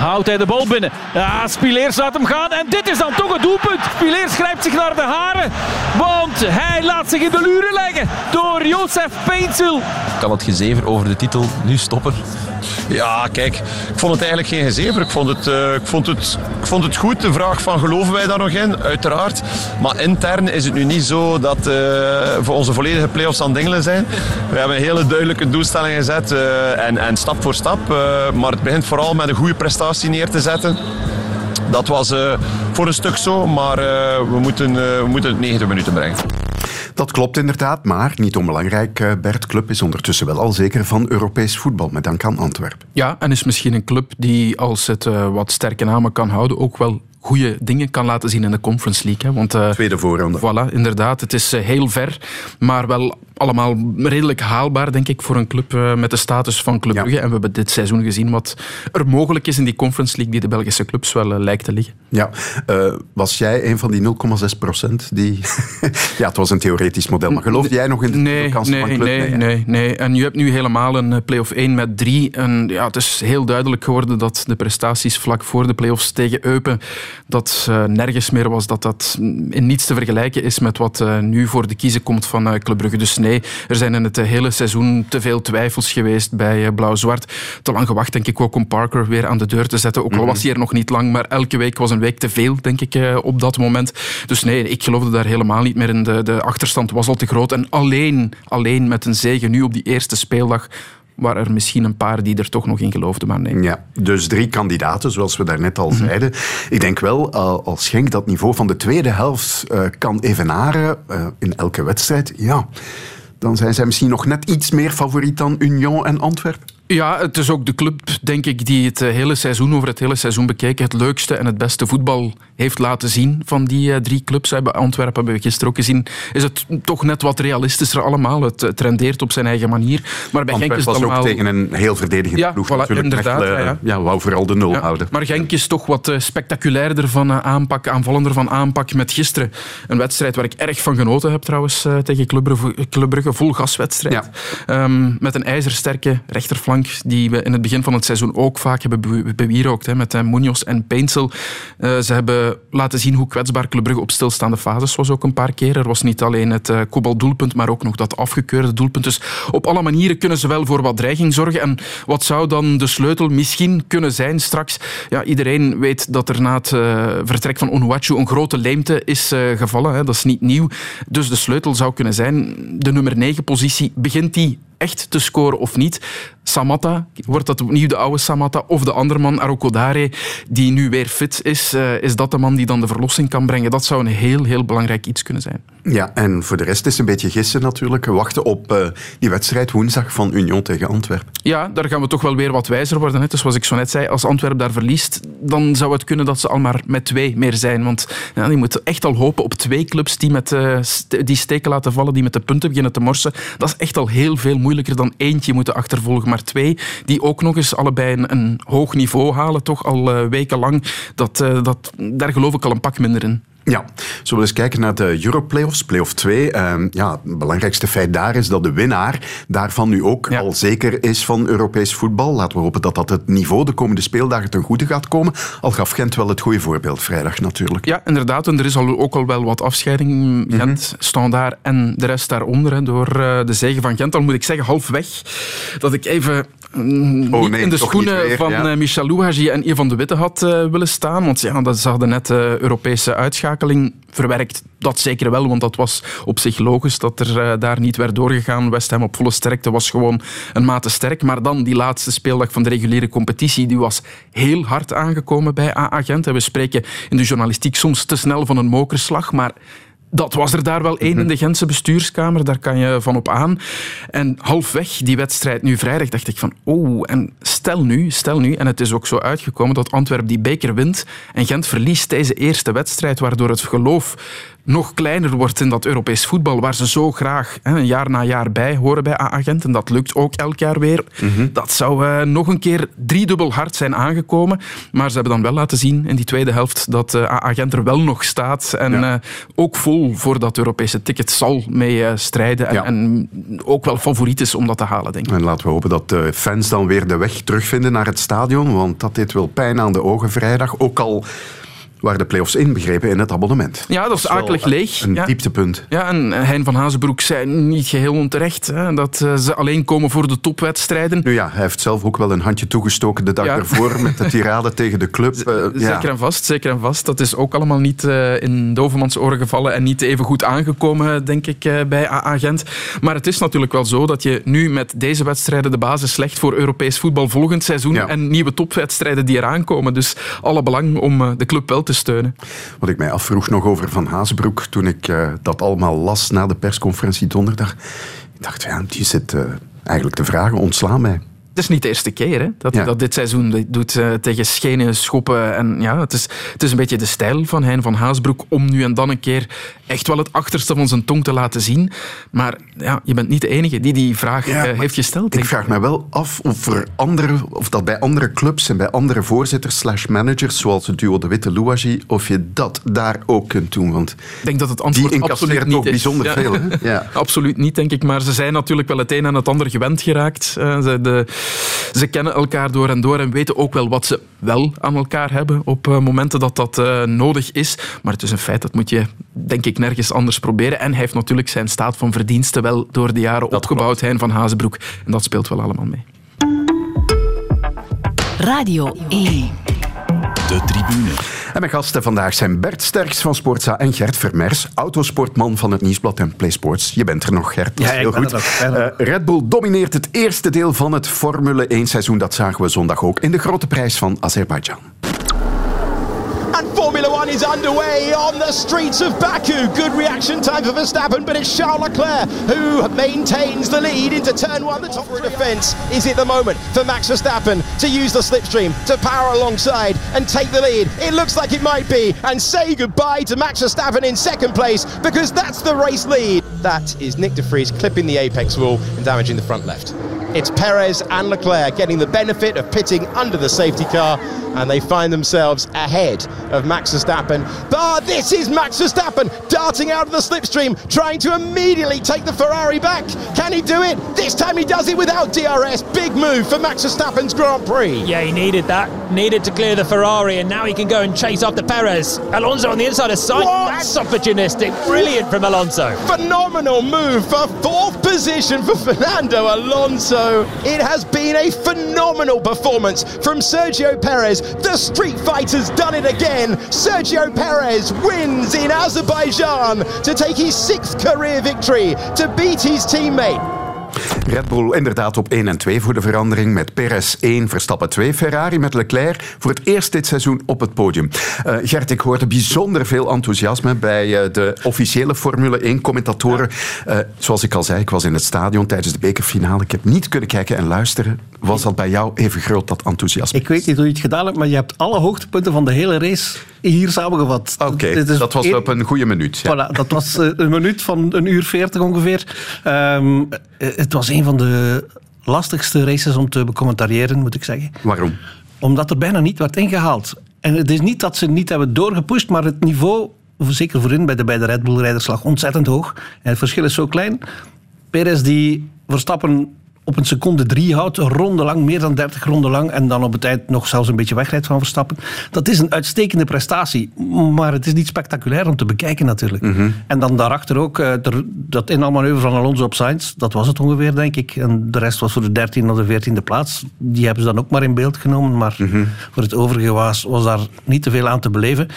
N: Houdt hij de bal binnen. Ja, Spileers laat hem gaan. En dit is dan toch het doelpunt. Spileers grijpt zich naar de haren. Want hij laat zich in de luren leggen door Jozef Peinzel.
L: Kan het gezever over de titel nu stoppen?
T: Ja, kijk, ik vond het eigenlijk geen gezever. Ik vond het, eh, ik vond het, ik vond het goed. De vraag van geloven wij daar nog in? Uiteraard. Maar intern is het nu niet zo dat eh, voor onze volledige play-offs aan dingelen zijn. We hebben een hele duidelijke doelstelling gezet eh, en, en stap voor stap. maar het begint vooral met een goede prestatie neer te zetten. Dat was voor een stuk zo, maar we, moeten, we moeten het 90 minuten brengen.
B: Dat klopt inderdaad, maar niet onbelangrijk. eh, Bert Club is ondertussen wel al zeker van Europees voetbal, met dank aan Antwerpen.
C: Ja, en is misschien een club die, als het eh, wat sterke namen kan houden, ook wel goede dingen kan laten zien in de Conference League. Hè. Want, eh,
B: Tweede voorronde.
C: Voilà, inderdaad. Het is heel ver, maar wel allemaal redelijk haalbaar, denk ik, voor een club eh, met de status van Club Brugge. En we hebben dit seizoen gezien wat er mogelijk is in die Conference League die de Belgische clubs wel eh, lijkt te liggen.
B: Ja, eh, was jij een van die 0,6 procent die... *laughs* ja, het was een theoretisch model, maar geloofde jij nog in de
C: Nee,
B: kansen
C: nee,
B: van Club?
C: nee,
B: hè?
C: nee, nee. En je hebt nu helemaal een play-off 1 met 3. En ja, het is heel duidelijk geworden dat de prestaties vlak voor de play-offs tegen Eupen, dat nergens meer was, dat dat in niets te vergelijken is met wat nu voor de kiezen komt van Club Brugge. Dus nee, er zijn in het eh, hele seizoen te veel twijfels geweest bij eh, Blauw-Zwart. Te lang gewacht, denk ik, ook om Parker weer aan de deur te zetten. Ook al
B: Mhm.
C: was hij er nog niet lang, maar elke week was een week te veel, denk ik, eh, op dat moment. Dus nee, ik geloofde daar helemaal niet meer in. De, de achterstand was al te groot. En alleen, alleen met een zege nu op die eerste speeldag waren er misschien een paar die er toch nog in geloofden, maar nee.
B: Ja, dus drie kandidaten, zoals we daarnet
C: Mhm.
B: al zeiden. Ik denk wel, als Genk dat niveau van de tweede helft kan evenaren in elke wedstrijd, ja, dan zijn zij misschien nog net iets meer favoriet dan Union en Antwerpen.
C: Ja, het is ook de club, denk ik, die het eh, hele seizoen, over het hele seizoen bekeken, het leukste en het beste voetbal heeft laten zien van die eh, drie clubs. Bij Antwerpen hebben we gisteren ook gezien. Is het toch net wat realistischer allemaal. Het eh, trendeert op zijn eigen manier. Maar bij Genk is het allemaal...
B: ook tegen een heel verdedigende
C: Ja,
B: ploeg
C: voilà,
B: natuurlijk.
C: inderdaad,
B: Mechelen,
C: ja, ja.
B: ja, wou vooral de nul houden.
C: Maar Genk is toch wat eh, spectaculairder van eh, aanpak, aanvallender van aanpak met gisteren. Een wedstrijd waar ik erg van genoten heb trouwens eh, tegen Club Brugge, Club Brugge, vol gaswedstrijd. Ehm, met een ijzersterke rechterflank die we in het begin van het seizoen ook vaak hebben be- bewierookt. Hè, met eh, Munoz en Peinsel. Eh, ze hebben laten zien hoe kwetsbaar Club Brugge op stilstaande fases was ook een paar keer. Er was niet alleen het uh, doelpunt, maar ook nog dat afgekeurde doelpunt. Dus op alle manieren kunnen ze wel voor wat dreiging zorgen. En wat zou dan de sleutel misschien kunnen zijn straks? Ja, iedereen weet dat er na het eh, vertrek van Onuachu een grote leemte is eh, gevallen. Hè. Dat is niet nieuw. Dus de sleutel zou kunnen zijn, de nummer 9 positie, begint die echt te scoren of niet? Samatta, wordt dat opnieuw de oude Samatta of de andere man, Arokodare, die nu weer fit is? eh, is dat de man die dan de verlossing kan brengen? Dat zou een heel, heel belangrijk iets kunnen zijn.
B: Ja, en voor de rest is een beetje gissen natuurlijk. Wachten op eh, die wedstrijd woensdag van Union tegen Antwerpen.
C: Ja, daar gaan we toch wel weer wat wijzer worden. Hè. Dus zoals ik zo net zei, als Antwerpen daar verliest, dan zou het kunnen dat ze al maar met twee meer zijn. Want ja, die moeten echt al hopen op twee clubs die, met, eh, die steken laten vallen, die met de punten beginnen te morsen. Dat is echt al heel veel moeilijker dan eentje moeten achtervolgen. Maar twee, die ook nog eens allebei een, een hoog niveau halen, toch al eh, wekenlang. Dat, dat, daar geloof ik al een pak minder in.
B: Ja, zullen we eens kijken naar de Europlayoffs, Playoff 2. Ehm, ja, het belangrijkste feit daar is dat de winnaar daarvan nu ook al zeker is van Europees voetbal. Laten we hopen dat dat het niveau de komende speeldagen ten goede gaat komen. Al gaf Gent wel het goede voorbeeld vrijdag natuurlijk.
C: Ja, inderdaad. En er is al, ook al wel wat afscheiding. Gent, Standaard en de rest daaronder. Hè, door eh, de zegen van Gent. Dan moet ik zeggen, halfweg, dat ik even mm,
B: Oh, nee,
C: in de schoenen van
B: ja.
C: eh, Michel Louagie en Ivan de Witte had eh, willen staan. Want ja, dat, ze hadden net Europese verwerkt. Dat zeker wel, want dat was op zich logisch dat er eh, daar niet werd doorgegaan. West Ham op volle sterkte was gewoon een mate sterk. Maar dan die laatste speeldag van de reguliere competitie, die was heel hard aangekomen bij AA Gent. En we spreken in de journalistiek soms te snel van een mokerslag, maar dat was er daar wel één in de Gentse bestuurskamer, daar kan je van op aan. En halfweg die wedstrijd nu vrijdag dacht ik van, oh, en stel nu, stel nu, en het is ook zo uitgekomen dat Antwerpen die beker wint en Gent verliest deze eerste wedstrijd, waardoor het geloof nog kleiner wordt in dat Europees voetbal, waar ze zo graag hè, een jaar na jaar bij horen bij AA Gent. En dat lukt ook elk jaar weer. Dat zou eh, nog een keer driedubbel hard zijn aangekomen. Maar ze hebben dan wel laten zien in die tweede helft dat eh, AA Gent er wel nog staat. En eh, ook vol voor dat Europese ticket zal mee eh, strijden. En, en ook wel favoriet is om dat te halen, denk ik.
B: En laten we hopen dat de fans dan weer de weg terugvinden naar het stadion, want dat deed wel pijn aan de ogen vrijdag. Ook al waren de play-offs inbegrepen in het abonnement.
C: Ja, dat is akelig leeg.
B: Een
C: ja.
B: dieptepunt.
C: Ja, en Hein van Hazenbroek zei niet geheel onterecht hè, dat eh, ze alleen komen voor de topwedstrijden.
B: Nu ja, hij heeft zelf ook wel een handje toegestoken de dag
C: Ja.
B: ervoor met de tirade *laughs* tegen de club. Eh, ja.
C: Zeker en vast, zeker en vast. Dat is ook allemaal niet eh, in Dovermans oren gevallen en niet even goed aangekomen, denk ik, eh, bij AA Gent. Maar het is natuurlijk wel zo dat je nu met deze wedstrijden de basis legt voor Europees voetbal volgend seizoen en nieuwe topwedstrijden die eraan komen. Dus alle belang om eh, de club wel te steunen.
B: Wat ik mij afvroeg nog over Van Hazenbroek toen ik eh, dat allemaal las na de persconferentie donderdag. Ik dacht, ja, die zit eh, eigenlijk te vragen, ontslaan mij.
C: Het is niet de eerste keer hè, dat hij
B: Ja.
C: dat dit seizoen doet eh, tegen schenen, schoppen. En ja, het is, het is een beetje de stijl van Hein van Haasbroek om nu en dan een keer echt wel het achterste van zijn tong te laten zien. Maar ja, je bent niet de enige die die vraag eh, heeft gesteld.
B: Ik vraag me wel af of, er andere, of dat bij andere clubs en bij andere voorzitters slash managers, zoals het duo De Witte Louagie, of je dat daar ook kunt doen. Want
C: Ik denk dat het antwoord
B: die
C: absoluut
B: incasseert
C: niet is.
B: bijzonder
C: Ja.
B: veel. Hè? *laughs*
C: Absoluut niet, denk ik. Maar ze zijn natuurlijk wel het een en het ander gewend geraakt. Eh, de, ze kennen elkaar door en door en weten ook wel wat ze wel aan elkaar hebben op eh, momenten dat dat eh, nodig is. Maar het is een feit, dat moet je denk ik nergens anders proberen. En hij heeft natuurlijk zijn staat van verdiensten wel door de jaren opgebouwd, Hein van Hazenbroek. En dat speelt wel allemaal mee.
A: Radio 1.
B: De tribune. En mijn gasten vandaag zijn Bert Sterks van Sportza en Gert Vermers, autosportman van het Nieuwsblad en PlaySports. Je bent er nog, Gert. Dat is
D: Ja, ik
B: heel
D: ben
B: goed.
D: er ben er
B: Eh, Red Bull domineert het eerste deel van het Formule 1 seizoen. Dat zagen we zondag ook in de grote prijs van Azerbeidzjan.
X: Formula One is underway on the streets of Baku. Good reaction time for Verstappen, but it's Charles Leclerc who maintains the lead into turn one. The top a defence is it the moment for Max Verstappen to use the slipstream to power alongside and take the lead. It looks like it might be, and say goodbye to Max Verstappen in second place because that's the race lead. That is Nick de Vries clipping the apex wall and damaging the front left. It's Perez and Leclerc getting the benefit of pitting under the safety car, and they find themselves ahead of Max Verstappen. But this is Max Verstappen darting out of the slipstream, trying to immediately take the Ferrari back. Can he do it? This time he does it without DRS. Big move for Max Verstappen's Grand Prix.
F: Yeah, he needed that. Needed to clear the Ferrari, and now he can go and chase after Perez. Alonso on the inside of side. That's opportunistic. Brilliant from Alonso.
X: Phenomenal move for fourth position for Fernando Alonso. It has been a phenomenal performance from Sergio Perez. The Street Fighter's done it again. Sergio Perez wins in Azerbaijan to take his sixth career victory to beat his teammate.
B: Red Bull inderdaad op 1 en 2 voor de verandering. Met Perez 1, Verstappen 2. Ferrari met Leclerc voor het eerst dit seizoen op het podium. Eh, Gert, ik hoorde bijzonder veel enthousiasme bij eh, de officiële Formule 1-commentatoren. Eh, zoals ik al zei, ik was in het stadion tijdens de bekerfinale. Ik heb niet kunnen kijken en luisteren. Was dat bij jou even groot, dat enthousiasme?
D: Ik weet niet hoe je het gedaan hebt, maar je hebt alle hoogtepunten van de hele race hier samengevat.
B: Oké, dat was op een goede minuut. ja.
D: Voilà, dat was eh, een minuut van een uur veertig ongeveer. Ehm, eh, het was een van de lastigste races om te becommentariëren, moet ik zeggen.
B: Waarom?
D: Omdat er bijna niet werd ingehaald. En het is niet dat ze niet hebben doorgepusht, maar het niveau, zeker voorin bij de, bij de Red Bull-rijders, lag ontzettend hoog. En het verschil is zo klein. Perez die Verstappen op een seconde drie houdt, een ronde lang, meer dan 30 ronden lang, en dan op het eind nog zelfs een beetje wegrijdt van Verstappen. Dat is een uitstekende prestatie, maar het is niet spectaculair om te bekijken natuurlijk. En dan daarachter ook er- dat inhaalmanoeuvre van Alonso op Sainz, dat was het ongeveer, denk ik. En de rest was voor de 13e of de 14e plaats. Die hebben ze dan ook maar in beeld genomen, maar voor het overige was, was daar niet te veel aan te beleven.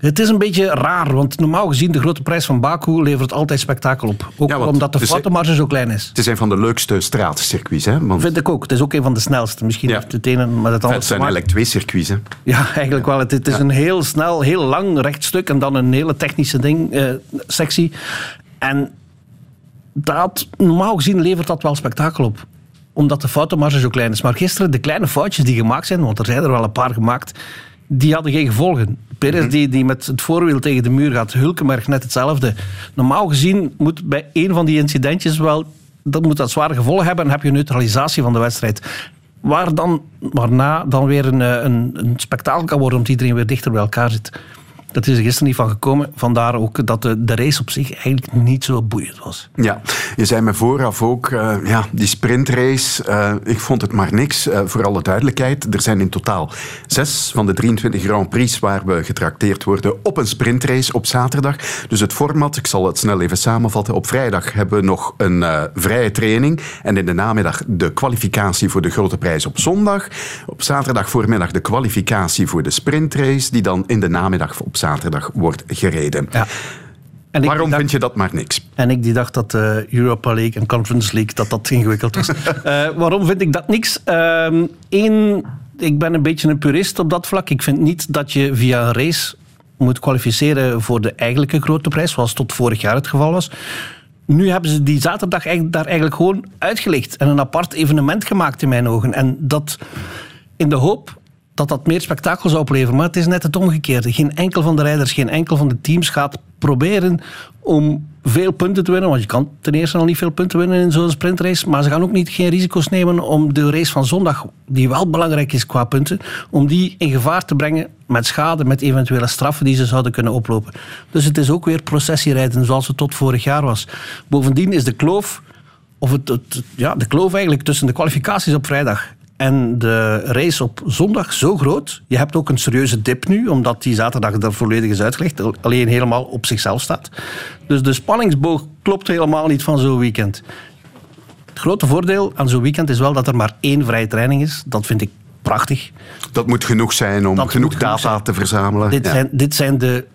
D: Het is een beetje raar, want normaal gezien de grote prijs van Baku levert altijd spektakel op. Ook
B: Ja,
D: omdat de foutenmarge zo klein is.
B: Het is een van de leukste straatcircuits. Hè? Want
D: Vind ik ook. Het is ook een van de snelste. Misschien heeft het ene met het andere
B: het zijn eigenlijk twee circuits. Hè?
D: Ja, eigenlijk wel. Het, het is een heel snel, heel lang rechtstuk en dan een hele technische ding, eh, sectie. En dat, normaal gezien levert dat wel spektakel op. Omdat de foutenmarge zo klein is. Maar gisteren, de kleine foutjes die gemaakt zijn, want er zijn er wel een paar gemaakt, die hadden geen gevolgen. Perez die, die met het voorwiel tegen de muur gaat, Hulkenberg net hetzelfde. Normaal gezien moet bij een van die incidentjes wel, dat moet dat zware gevolgen hebben en heb je een neutralisatie van de wedstrijd. Waar dan, waarna dan weer een, eh, een, een spektakel kan worden, omdat iedereen weer dichter bij elkaar zit. Dat is er gisteren niet van gekomen. Vandaar ook dat de, de race op zich eigenlijk niet zo boeiend was.
B: Ja, je zei me vooraf ook, eh, ja, die sprintrace, eh, ik vond het maar niks. Eh, voor alle duidelijkheid, er zijn in totaal zes van de 23 Grand Prix waar we getrakteerd worden op een sprintrace op zaterdag. Dus het format, ik zal het snel even samenvatten. Op vrijdag hebben we nog een vrije training en in de namiddag de kwalificatie voor de grote prijs op zondag. Op zaterdag voormiddag de kwalificatie voor de sprintrace, die dan in de namiddag op zaterdag wordt gereden.
D: En ik
B: Waarom
D: dacht-
B: vind je dat maar niks?
D: En ik die dacht dat de Europa League en Conference League dat dat ingewikkeld was. *laughs* Eh, waarom vind ik dat niks? Eén, ik ben een beetje een purist op dat vlak. Ik vind niet dat je via een race moet kwalificeren voor de eigenlijke grote prijs, zoals tot vorig jaar het geval was. Nu hebben ze die zaterdag daar eigenlijk gewoon uitgelicht en een apart evenement gemaakt in mijn ogen. En dat in de hoop dat dat meer spektakel zou opleveren. Maar het is net het omgekeerde. Geen enkel van de rijders, geen enkel van de teams gaat proberen om veel punten te winnen. Want je kan ten eerste al niet veel punten winnen in zo'n sprintrace. Maar ze gaan ook niet geen risico's nemen om de race van zondag, die wel belangrijk is qua punten, om die in gevaar te brengen met schade, met eventuele straffen die ze zouden kunnen oplopen. Dus het is ook weer processierijden zoals het tot vorig jaar was. Bovendien is de kloof, of het, het- ja, de kloof eigenlijk tussen de kwalificaties op vrijdag en de race op zondag zo groot. Je hebt ook een serieuze dip nu, omdat die zaterdag er volledig is uitgelegd. Alleen helemaal op zichzelf staat. Dus de spanningsboog klopt helemaal niet van zo'n weekend. Het grote voordeel aan zo'n weekend is wel dat er maar één vrije training is. Dat vind ik prachtig.
B: Dat moet genoeg zijn om
D: Dat
B: genoeg data te verzamelen.
D: Dit,
B: Ja.
D: zijn, dit zijn de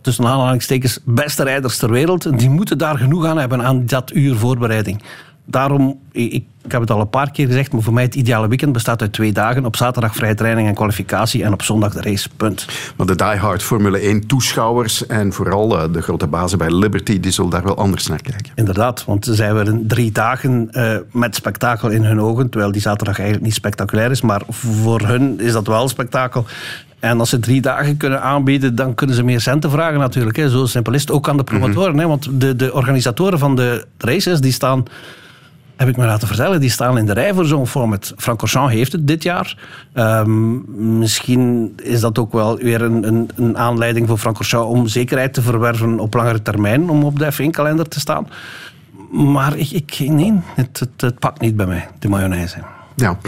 D: tussen aanhalingstekens beste rijders ter wereld. En die moeten daar genoeg aan hebben aan dat uur voorbereiding. Daarom, ik, ik heb het al een paar keer gezegd, maar voor mij het ideale weekend bestaat uit twee dagen. Op zaterdag vrije training en kwalificatie en op zondag de race. Punt.
B: Maar de diehard Formule 1 toeschouwers en vooral eh, de grote bazen bij Liberty, die zullen daar wel anders naar kijken.
D: Inderdaad, want ze zijn weer drie dagen eh, met spektakel in hun ogen. Terwijl die zaterdag eigenlijk niet spectaculair is. Maar voor hun is dat wel spektakel. En als ze drie dagen kunnen aanbieden, dan kunnen ze meer centen vragen natuurlijk. Hè. Zo simpel is het. Ook aan de promotoren. hè. Want de, de organisatoren van de races, die staan heb ik me laten vertellen, die staan in de rij voor zo'n format. Francorchamps heeft het dit jaar. Ehm, misschien is dat ook wel weer een, een, een aanleiding voor Francorchamps om zekerheid te verwerven op langere termijn, om op de F1-kalender te staan. Maar ik, ik, nee, het, het, het pakt niet bij mij, de mayonaise.
B: Ja.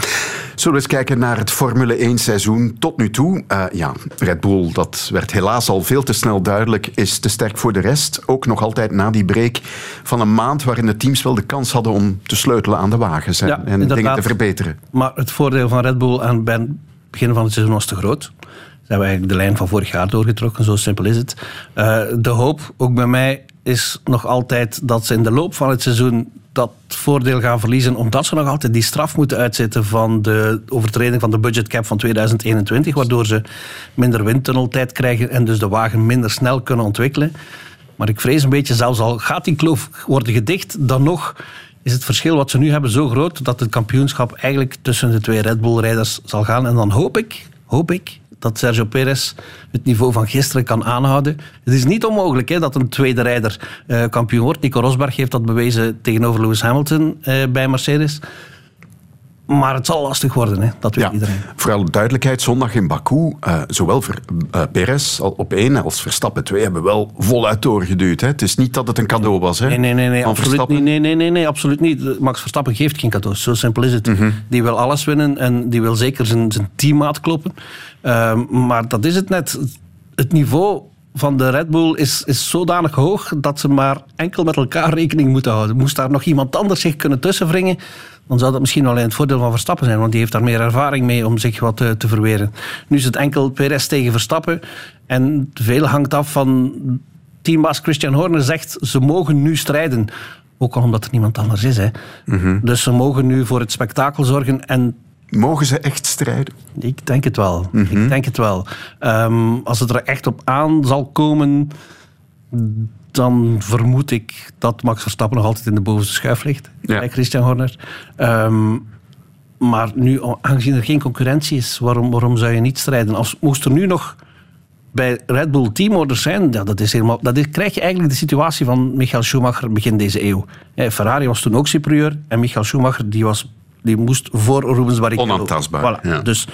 B: Zullen we eens kijken naar het Formule 1 seizoen tot nu toe? Uh, ja, Red Bull, dat werd helaas al veel te snel duidelijk, is te sterk voor de rest. Ook nog altijd na die break van een maand waarin de teams wel de kans hadden om te sleutelen aan de wagens en,
D: Ja,
B: en dingen te verbeteren.
D: Maar het voordeel van Red Bull aan het begin van het seizoen was te groot. Ze hebben eigenlijk de lijn van vorig jaar doorgetrokken, zo simpel is het. Eh, de hoop, ook bij mij, is nog altijd dat ze in de loop van het seizoen dat voordeel gaan verliezen, omdat ze nog altijd die straf moeten uitzitten van de overtreding van de budgetcap van 2021, waardoor ze minder windtunneltijd krijgen en dus de wagen minder snel kunnen ontwikkelen. Maar ik vrees een beetje, zelfs al gaat die kloof worden gedicht, dan nog is het verschil wat ze nu hebben zo groot dat het kampioenschap eigenlijk tussen de twee Red Bull-rijders zal gaan. En dan hoop ik, hoop ik dat Sergio Perez het niveau van gisteren kan aanhouden. Het is niet onmogelijk hè, dat een tweede rijder eh, kampioen wordt. Nico Rosberg heeft dat bewezen tegenover Lewis Hamilton eh, bij Mercedes. Maar het zal lastig worden, hè, dat weet
B: Ja.
D: iedereen.
B: Voor alle duidelijkheid, zondag in Baku, eh, zowel voor, eh, Perez op één als Verstappen 2 hebben wel voluit doorgeduwd. Hè. Het is niet dat het een cadeau was hè,
D: Nee, nee, nee, nee,
B: van
D: absoluut
B: Verstappen.
D: niet, nee, nee, nee, nee, absoluut niet. Max Verstappen geeft geen cadeaus, zo simpel is het.
B: Mhm.
D: Die wil alles winnen en die wil zeker zijn, zijn teammaat kloppen. Ehm, maar dat is het net. Het niveau van de Red Bull is, is zodanig hoog dat ze maar enkel met elkaar rekening moeten houden. Moest daar nog iemand anders zich kunnen tussenwringen, dan zou dat misschien in het voordeel van Verstappen zijn, want die heeft daar meer ervaring mee om zich wat te, te verweren. Nu is het enkel Perez tegen Verstappen en veel hangt af van teambaas Christian Horner zegt ze mogen nu strijden. Ook al omdat er niemand anders is. Hè.
B: Mhm.
D: Dus ze mogen nu voor het spektakel zorgen. En
B: Mogen ze echt strijden?
D: ik denk het wel.
B: Mhm.
D: Ik denk het wel. Ehm, als het er echt op aan zal komen, dan vermoed ik dat Max Verstappen nog altijd in de bovenste schuif ligt. Bij Christian Horner. Ehm, maar nu, aangezien er geen concurrentie is, waarom, waarom zou je niet strijden? Als, moest er nu nog bij Red Bull teamorders zijn, ja, dat, is helemaal, dat is, krijg je eigenlijk de situatie van Michael Schumacher begin deze eeuw. Ja, Ferrari was toen ook superieur en Michael Schumacher die was, die moest voor Rubens Barrichello.
B: Onaantastbaar,
D: Voilà.
B: ja.
D: Dus,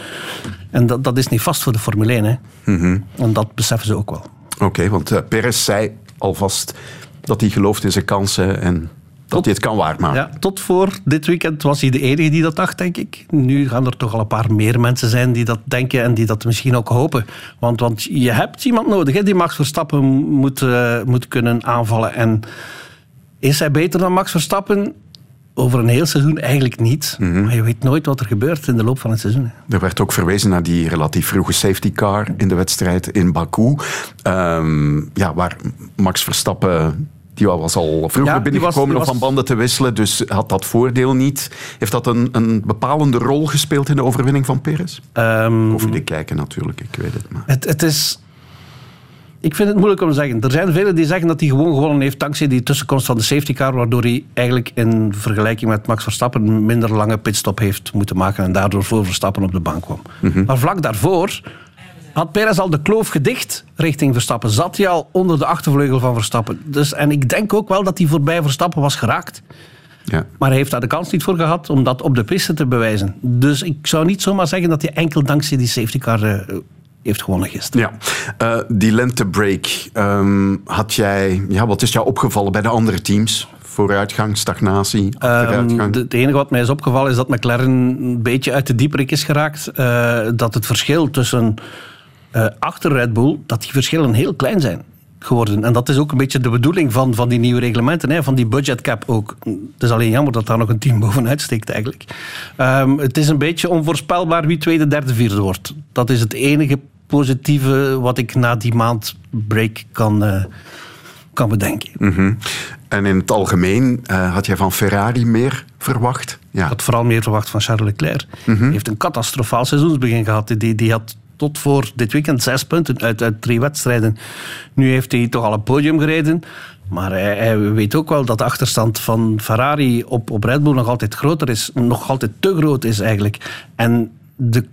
D: en dat, dat is niet vast voor de Formule 1. Hè.
B: Mhm.
D: En dat beseffen ze ook wel.
B: Oké, want eh, Perez zei alvast dat hij gelooft in zijn kansen en dat hij het kan waarmaken.
D: Ja, tot voor dit weekend was hij de enige die dat dacht, denk ik. Nu gaan er toch al een paar meer mensen zijn die dat denken en die dat misschien ook hopen. Want, want je hebt iemand nodig hè, die Max Verstappen moet, eh, moet kunnen aanvallen. En is hij beter dan Max Verstappen? Over een heel seizoen eigenlijk niet. Maar je weet nooit wat er gebeurt in de loop van het seizoen.
B: Er werd ook verwezen naar die relatief vroege safety car in de wedstrijd in Baku. Ehm, ja, waar Max Verstappen, die was al vroeger
D: Ja,
B: binnengekomen om van banden te wisselen, dus had dat voordeel niet. Heeft dat een, een bepalende rol gespeeld in de overwinning van Perez?
D: Ehm,
B: Of jullie kijken natuurlijk, ik weet het maar.
D: Het, het is... Ik vind het moeilijk om te zeggen. Er zijn velen die zeggen dat hij gewoon gewonnen heeft dankzij die tussenkomst van de safety car, waardoor hij eigenlijk in vergelijking met Max Verstappen een minder lange pitstop heeft moeten maken en daardoor voor Verstappen op de bank kwam. Maar vlak daarvoor had Perez al de kloof gedicht richting Verstappen. Zat hij al onder de achtervleugel van Verstappen. Dus, en ik denk ook wel dat hij voorbij Verstappen was geraakt.
B: Ja.
D: Maar hij heeft daar de kans niet voor gehad om dat op de piste te bewijzen. Dus ik zou niet zomaar zeggen dat hij enkel dankzij die safety car eh, heeft gewonnen gisteren.
B: Ja, Eh, die lentebreak, ehm, had jij, ja, wat is jou opgevallen bij de andere teams? Vooruitgang, stagnatie, achteruitgang?
D: Ehm, Het enige wat mij is opgevallen is dat McLaren een beetje uit de dieperik is geraakt. Eh, dat het verschil tussen eh, achter Red Bull, dat die verschillen heel klein zijn geworden. En dat is ook een beetje de bedoeling van, van die nieuwe reglementen, hè, van die budgetcap ook. Het is alleen jammer dat daar nog een team bovenuit steekt eigenlijk. Ehm, het is een beetje onvoorspelbaar wie tweede, derde, vierde wordt. Dat is het enige positieve wat ik na die maand break kan, eh, kan bedenken.
B: Mhm. En in het algemeen eh, had jij van Ferrari meer verwacht? Ja.
D: Ik had vooral meer verwacht van Charles Leclerc. Hij heeft een catastrofaal seizoensbegin gehad. Die, die had tot voor dit weekend zes punten uit, uit drie wedstrijden. Nu heeft hij toch al een podium gereden. Maar hij, hij weet ook wel dat de achterstand van Ferrari op, op Red Bull nog altijd groter is. Nog altijd te groot is eigenlijk. En de,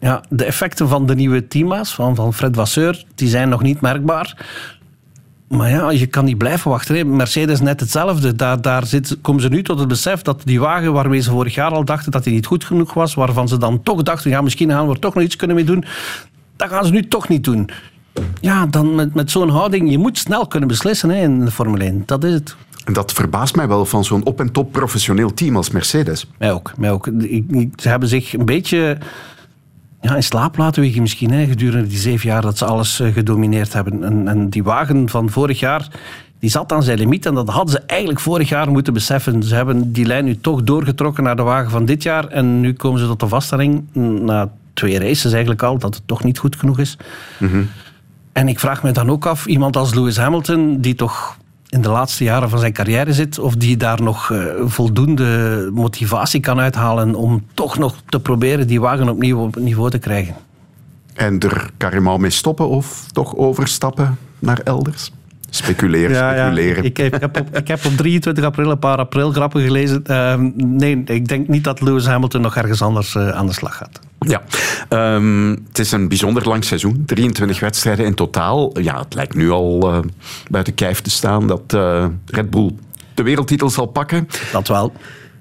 D: ja, de effecten van de nieuwe teamma's, van, van Fred Vasseur, die zijn nog niet merkbaar. Maar ja, je kan niet blijven wachten. hè. Mercedes net hetzelfde. Daar, daar zit, komen ze nu tot het besef dat die wagen waarmee ze vorig jaar al dachten dat die niet goed genoeg was, waarvan ze dan toch dachten, ja, misschien gaan we er toch nog iets kunnen mee doen, dat gaan ze nu toch niet doen. Ja, dan met, met zo'n houding, je moet snel kunnen beslissen hè, in de Formule 1. Dat is het.
B: En dat verbaast mij wel van zo'n op- en top professioneel team als Mercedes.
D: Mij ook. Mij ook. Ze hebben zich een beetje ja, in slaap laten wegen misschien, hè, gedurende die zeven jaar dat ze alles eh, gedomineerd hebben. En, en die wagen van vorig jaar, die zat aan zijn limiet. En dat hadden ze eigenlijk vorig jaar moeten beseffen. Ze hebben die lijn nu toch doorgetrokken naar de wagen van dit jaar. En nu komen ze tot de vaststelling, na twee races eigenlijk al, dat het toch niet goed genoeg is. En ik vraag me dan ook af, iemand als Lewis Hamilton, die toch in de laatste jaren van zijn carrière zit, of die daar nog eh, voldoende motivatie kan uithalen om toch nog te proberen die wagen opnieuw op het niveau te krijgen.
B: En er Karimal mee stoppen of toch overstappen naar elders? Speculeren, speculeren.
D: Ik, ik, heb op, ik heb op 23 april een paar aprilgrappen gelezen. Ehm, nee, ik denk niet dat Lewis Hamilton nog ergens anders eh, aan de slag gaat.
B: Ja, Ehm, het is een bijzonder lang seizoen. 23 wedstrijden in totaal. Ja, het lijkt nu al eh, buiten kijf te staan dat eh, Red Bull de wereldtitel zal pakken.
D: Dat wel.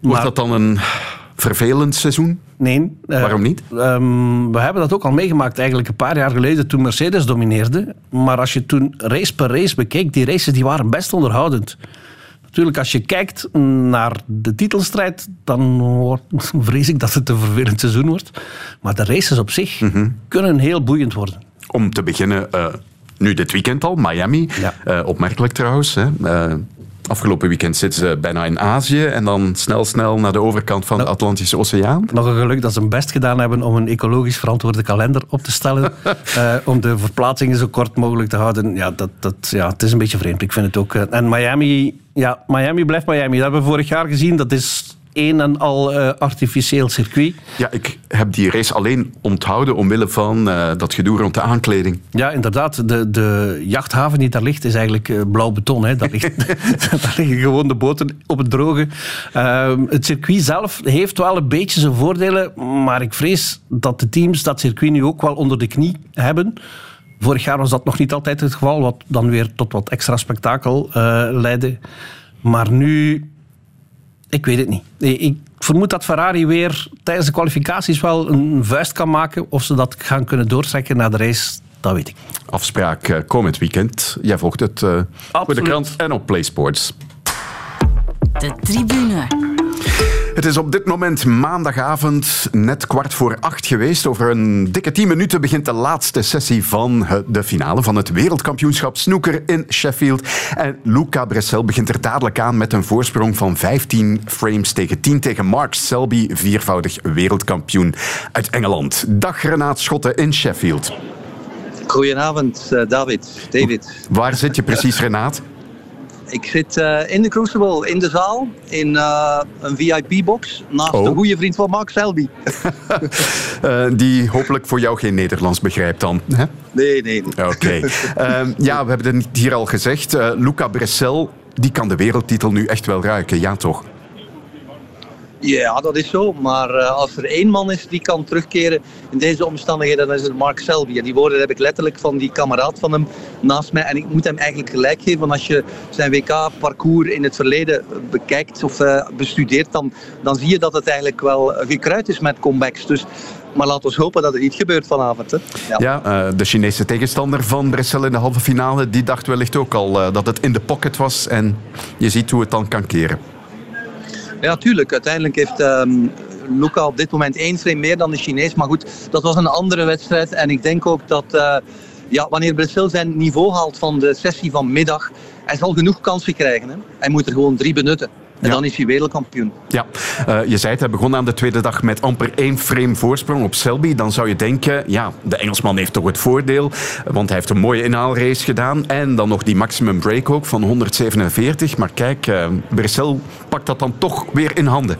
B: Wordt dat dan een vervelend seizoen?
D: Nee. eh,
B: Waarom niet?
D: ehm, we hebben dat ook al meegemaakt eigenlijk een paar jaar geleden toen Mercedes domineerde. Maar als je toen race per race bekeek, die races die waren best onderhoudend. Natuurlijk, als je kijkt naar de titelstrijd, dan wordt, *laughs* vrees ik dat het een vervelend seizoen wordt. Maar de races op zich kunnen heel boeiend worden.
B: Om te beginnen, eh, nu dit weekend al, Miami. Eh, opmerkelijk trouwens. Hè. Afgelopen weekend zitten ze bijna in Azië en dan snel, snel naar de overkant van de Atlantische Oceaan.
D: Nog een geluk dat ze hun best gedaan hebben om een ecologisch verantwoorde kalender op te stellen. *laughs* eh, om de verplaatsingen zo kort mogelijk te houden. Ja, dat, dat, ja, het is een beetje vreemd. Ik vind het ook. eh, en Miami, ja, Miami blijft Miami. Dat hebben we vorig jaar gezien. Dat is een en al eh, artificieel circuit.
B: Ja, ik heb die race alleen onthouden omwille van eh, dat gedoe rond de aankleding.
D: Ja, inderdaad. De, de jachthaven die daar ligt is eigenlijk eh, blauw beton. Hè. Daar, ligt, *laughs* *laughs* daar liggen gewoon de boten op het droge. Ehm, het circuit zelf heeft wel een beetje zijn voordelen, maar ik vrees dat de teams dat circuit nu ook wel onder de knie hebben. Vorig jaar was dat nog niet altijd het geval, wat dan weer tot wat extra spektakel leidde. Maar nu, ik weet het niet. Ik vermoed dat Ferrari weer tijdens de kwalificaties wel een vuist kan maken. Of ze dat gaan kunnen doortrekken naar de race, dat weet ik.
B: Afspraak eh, komend weekend. Jij volgt het eh, voor de krant en op PlaySports.
A: De tribune.
B: Het is op dit moment maandagavond net kwart voor acht geweest. Over een dikke tien minuten begint de laatste sessie van de finale van het wereldkampioenschap snooker in Sheffield. En Luca Bressel begint er dadelijk aan met een voorsprong van 15 frames tegen 10 tegen Mark Selby, viervoudig wereldkampioen uit Engeland. Dag Renaat Schotten in Sheffield.
Y: Goedenavond, eh, David. David.
B: Waar zit je precies, Renaat?
Y: Ik zit eh, in de Crucible, in de zaal, in eh, een VIP-box, naast
B: Oh.
Y: een goede vriend van Mark Selby. *laughs*
B: Eh, die hopelijk voor jou geen Nederlands begrijpt dan. Hè?
Y: Nee, nee. nee.
B: Oké. *laughs* Ehm, ja, we hebben het hier al gezegd. Eh, Luca Bressel, die kan de wereldtitel nu echt wel ruiken. Ja, toch?
Y: Ja, dat is zo. Maar eh, als er één man is die kan terugkeren in deze omstandigheden, dan is het Mark Selby. En die woorden heb ik letterlijk van die kameraad van hem naast mij. En ik moet hem eigenlijk gelijk geven, want als je zijn WK-parcours in het verleden bekijkt of eh, bestudeert, dan, dan zie je dat het eigenlijk wel gekruid is met comebacks. Dus, maar laten we hopen dat er niet gebeurt vanavond. Hè. Ja.
B: Eh, de Chinese tegenstander van Bressel in de halve finale, die dacht wellicht ook al eh, dat het in de pocket was. En je ziet hoe het dan kan keren.
Y: Ja, tuurlijk. Uiteindelijk heeft ehm Luca op dit moment één frame meer dan de Chinees. Maar goed, dat was een andere wedstrijd. En ik denk ook dat eh, ja, wanneer Brazil zijn niveau haalt van de sessie van middag, hij zal genoeg kansen krijgen. Hè. Hij moet er gewoon drie benutten. En dan is hij wereldkampioen.
B: Ja, eh, je zei het, hij begon aan de tweede dag met amper één frame voorsprong op Selby. Dan zou je denken, ja, de Engelsman heeft toch het voordeel, want hij heeft een mooie inhaalrace gedaan. En dan nog die maximum break ook van 147. Maar kijk, uh, Bressel dat dan toch weer in handen.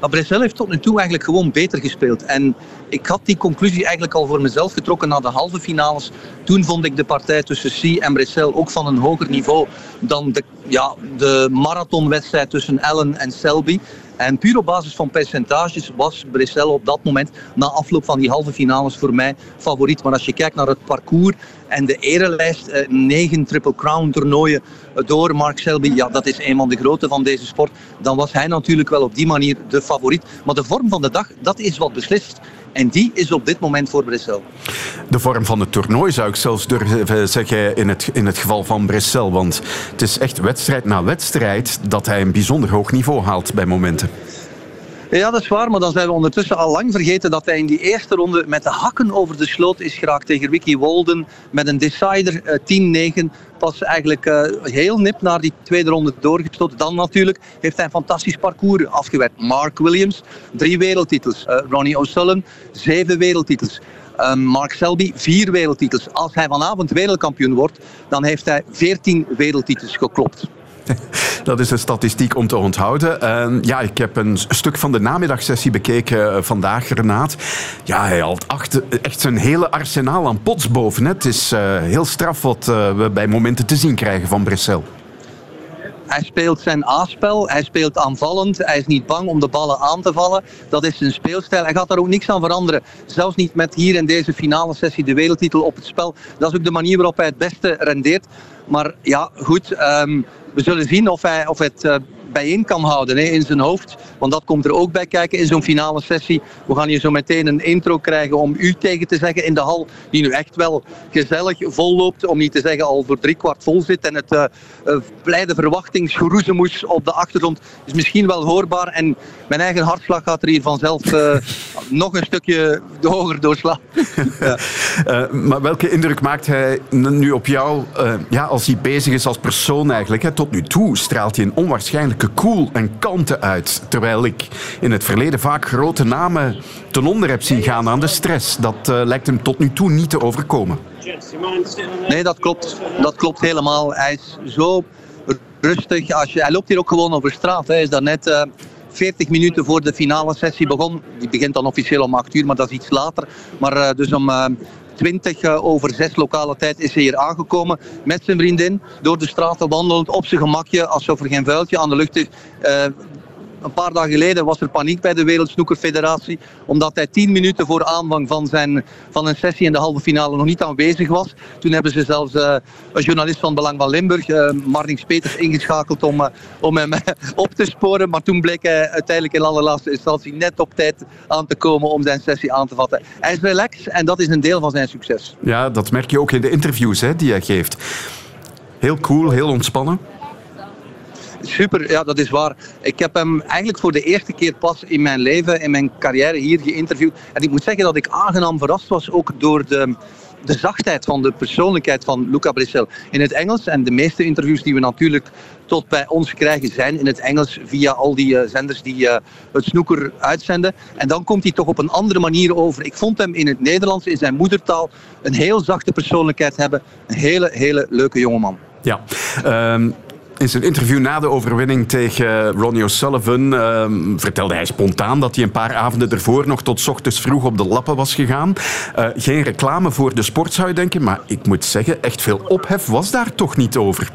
Y: Maar heeft tot nu toe eigenlijk gewoon beter gespeeld. En ik had die conclusie eigenlijk al voor mezelf getrokken na de halve finales. Toen vond ik de partij tussen C en Bressel ook van een hoger niveau dan de, ja, de marathonwedstrijd tussen Allen en Selby. En puur op basis van percentages was Bressel op dat moment, na afloop van die halve finales, voor mij favoriet. Maar als je kijkt naar het parcours en de erelijst, eh, negen Triple Crown toernooien door Mark Selby, ja, dat is een van de grote van deze sport. Dan was hij natuurlijk wel op die manier de favoriet. Maar de vorm van de dag, dat is wat beslist. En die is op dit moment voor Bressel.
B: De vorm van het toernooi zou ik zelfs durven zeggen in het, in het geval van Bressel. Want het is echt wedstrijd na wedstrijd dat hij een bijzonder hoog niveau haalt bij momenten.
Y: Ja, dat is waar, maar dan zijn we ondertussen al lang vergeten dat hij in die eerste ronde met de hakken over de sloot is geraakt tegen Ricky Walden met een decider uh, 10-9. Pas eigenlijk uh, heel nip naar die tweede ronde doorgestoten. Dan natuurlijk heeft hij een fantastisch parcours afgewerkt. Mark Williams, drie wereldtitels. Uh, Ronnie O'Sullivan, zeven wereldtitels. Mark Selby, vier wereldtitels. Als hij vanavond wereldkampioen wordt, dan heeft hij veertien wereldtitels geklopt. *laughs*
B: Dat is een statistiek om te onthouden. Uh, ja, ik heb een stuk van de namiddagsessie bekeken uh, vandaag, Renaat. Ja, hij haalt acht, echt zijn hele arsenaal aan pots boven. Het is uh, heel straf wat we bij momenten te zien krijgen van Brussel.
Y: Hij speelt zijn A-spel, hij speelt aanvallend, hij is niet bang om de ballen aan te vallen. Dat is zijn speelstijl. Hij gaat daar ook niks aan veranderen. Zelfs niet met hier in deze finale sessie de wereldtitel op het spel. Dat is ook de manier waarop hij het beste rendeert. Maar ja, goed. Um, we zullen zien of hij of het uh, bijeen kan houden hè, in zijn hoofd. Want dat komt er ook bij kijken in zo'n finale sessie. We gaan hier zo meteen een intro krijgen om u tegen te zeggen in de hal. Die nu echt wel gezellig vol loopt. Om niet te zeggen al voor driekwart vol zit. En het uh, blijde verwachtingsgeroezemoes op de achtergrond is misschien wel hoorbaar. En mijn eigen hartslag gaat er hier vanzelf uh, *laughs* nog een stukje hoger doorslaan. *laughs*
B: maar welke indruk maakt hij nu op jou ja, als hij bezig is als persoon eigenlijk? Hè? Tot nu toe straalt hij een onwaarschijnlijke cool en kalmte uit. Terwijl ik in het verleden vaak grote namen ten onder heb zien gaan aan de stress. Dat lijkt hem tot nu toe niet te overkomen.
Y: Nee, dat klopt. Dat klopt helemaal. Hij is zo rustig. Als je, hij loopt hier ook gewoon over straat. Hij is daarnet 40 minuten voor de finale sessie begon. Die begint dan officieel om 8 uur, maar dat is iets later. Maar uh, dus om 20 uh, over 6 lokale tijd is hij hier aangekomen met zijn vriendin. Door de straten wandelend op zijn gemakje, alsof er geen vuiltje aan de lucht is. Een paar dagen geleden was er paniek bij de Wereldsnoekerfederatie. Omdat hij tien minuten voor aanvang van, zijn, van een sessie in de halve finale nog niet aanwezig was. Toen hebben ze zelfs uh, een journalist van Belang van Limburg, uh, Marnix Peters, ingeschakeld om, uh, om hem op te sporen. Maar toen bleek hij uiteindelijk in allerlaatste instantie net op tijd aan te komen om zijn sessie aan te vatten. Hij is relaxed en dat is een deel van zijn succes.
B: Ja, dat merk je ook in de interviews hè, die hij geeft. Heel cool, heel ontspannen.
Y: Super, ja, dat is waar. Ik heb hem eigenlijk voor de eerste keer pas in mijn leven, in mijn carrière hier geïnterviewd. En ik moet zeggen dat ik aangenaam verrast was ook door de, de zachtheid van de persoonlijkheid van Luca Brissel. In het Engels, en de meeste interviews die we natuurlijk tot bij ons krijgen zijn in het Engels via al die uh, zenders die uh, het snoeker uitzenden. En dan komt hij toch op een andere manier over. Ik vond hem in het Nederlands, in zijn moedertaal, een heel zachte persoonlijkheid hebben. Een hele, hele leuke jongeman.
B: Ja, um in zijn interview na de overwinning tegen Ronnie O'Sullivan uh, vertelde hij spontaan dat hij een paar avonden ervoor nog tot ochtends vroeg op de lappen was gegaan. Uh, geen reclame voor de sport zou je denken, maar ik moet zeggen, echt veel ophef was daar toch niet over.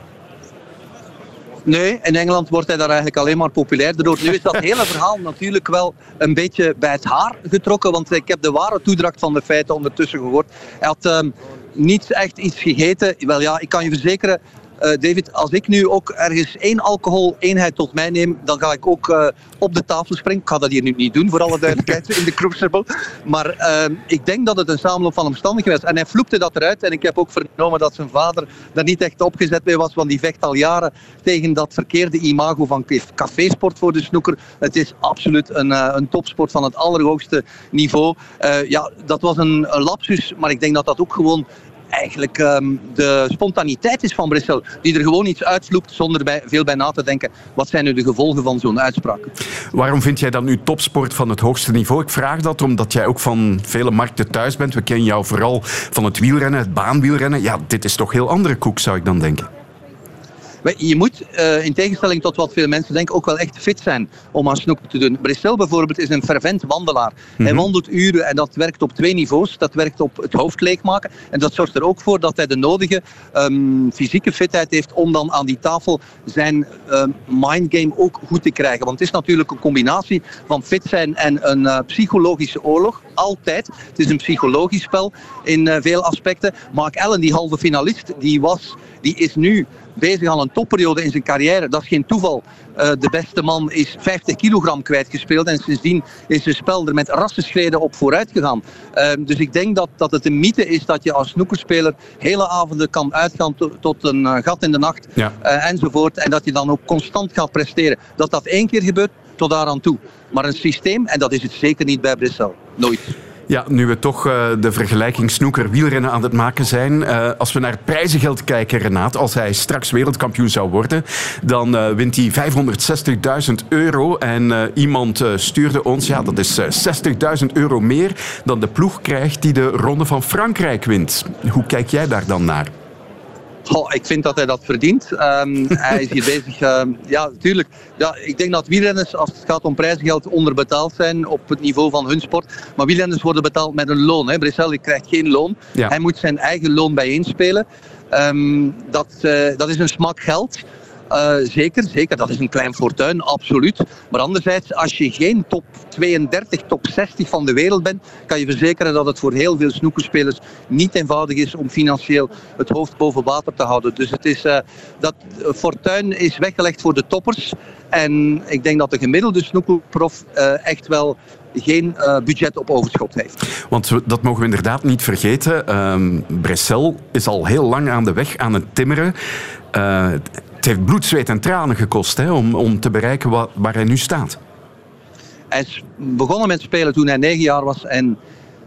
Y: Nee, in Engeland wordt hij daar eigenlijk alleen maar populairder door. Nu is dat *laughs* hele verhaal natuurlijk wel een beetje bij het haar getrokken, want ik heb de ware toedracht van de feiten ondertussen gehoord. Hij had uh, niet echt iets gegeten. Wel ja, ik kan je verzekeren, David, als ik nu ook ergens één alcoholeenheid tot mij neem, dan ga ik ook uh, op de tafel springen. Ik ga dat hier nu niet doen, voor alle duidelijkheid, *laughs* in de Crucible. Maar uh, ik denk dat het een samenloop van omstandigheden was. En hij vloekte dat eruit. En ik heb ook vernomen dat zijn vader daar niet echt opgezet mee was, want die vecht al jaren tegen dat verkeerde imago van cafésport voor de snoeker. Het is absoluut een, een topsport van het allerhoogste niveau. ja, dat was een lapsus, maar ik denk dat dat ook gewoon eigenlijk ehm, de spontaniteit is van Brussel. Die er gewoon iets uitsloept zonder bij, veel bij na te denken. Wat zijn nu de gevolgen van zo'n uitspraak?
B: Waarom vind jij dan nu topsport van het hoogste niveau? Ik vraag dat omdat jij ook van vele markten thuis bent. We kennen jou vooral van het wielrennen, het baanwielrennen. Ja, dit is toch heel andere koek, zou ik dan denken.
Y: Je moet, eh, in tegenstelling tot wat veel mensen denken, ook wel echt fit zijn om aan snoeker te doen. Brissel bijvoorbeeld is een fervent wandelaar. Hij
Z: Mhm.
Y: wandelt uren en dat werkt op twee niveaus. Dat werkt op het hoofd leegmaken en dat zorgt er ook voor dat hij de nodige ehm, fysieke fitheid heeft om dan aan die tafel zijn ehm, mindgame ook goed te krijgen. Want het is natuurlijk een combinatie van fit zijn en een eh, psychologische oorlog. Altijd. Het is een psychologisch spel in eh, veel aspecten. Mark Allen, die halve finalist, die, was, die is nu bezig aan een topperiode in zijn carrière. Dat is geen toeval. Eh, de beste man is 50 kilogram kwijtgespeeld en sindsdien is zijn spel er met rassenschreden op vooruit gegaan. Ehm, dus ik denk dat, dat het een mythe is dat je als snoekerspeler hele avonden kan uitgaan to- tot een eh, gat in de nacht
B: Ja.
Y: eh, enzovoort. En dat je dan ook constant gaat presteren. Dat dat één keer gebeurt, tot daaraan toe. Maar een systeem, en dat is het zeker niet bij Brussel. Nooit.
B: Ja, nu we toch eh, de vergelijking snoeker-wielrennen aan het maken zijn. eh, als we naar prijzengeld kijken, Renaat, als hij straks wereldkampioen zou worden, dan eh, wint hij 560.000 euro. En iemand stuurde ons, ja, dat is eh, 60.000 euro meer dan de ploeg krijgt die de Ronde van Frankrijk wint. Hoe kijk jij daar dan naar?
Y: Goh, ik vind dat hij dat verdient. Ehm, *laughs* hij is hier bezig. ehm, ja, natuurlijk. Ja, ik denk dat wielrenners, als het gaat om prijzengeld, onderbetaald zijn op het niveau van hun sport. Maar wielrenners worden betaald met een loon. Hè. Brissel krijgt geen loon.
B: Ja.
Y: Hij moet zijn eigen loon bijeenspelen. Ehm, dat, eh, dat is een smak geld. Eh, zeker, zeker. Dat is een klein fortuin, absoluut. Maar anderzijds, als je geen top 32, top 60 van de wereld bent, kan je verzekeren dat het voor heel veel snoekerspelers niet eenvoudig is om financieel het hoofd boven water te houden. Dus het is, eh, dat fortuin is weggelegd voor de toppers. En ik denk dat de gemiddelde snoekerprof eh, echt wel geen budget op overschot heeft.
B: Want dat mogen we inderdaad niet vergeten. Ehm Bressel is al heel lang aan de weg aan het timmeren. Het heeft bloed, zweet en tranen gekost hè, om, om te bereiken wa- waar hij nu staat.
Y: Hij is begonnen met spelen toen hij negen jaar was. En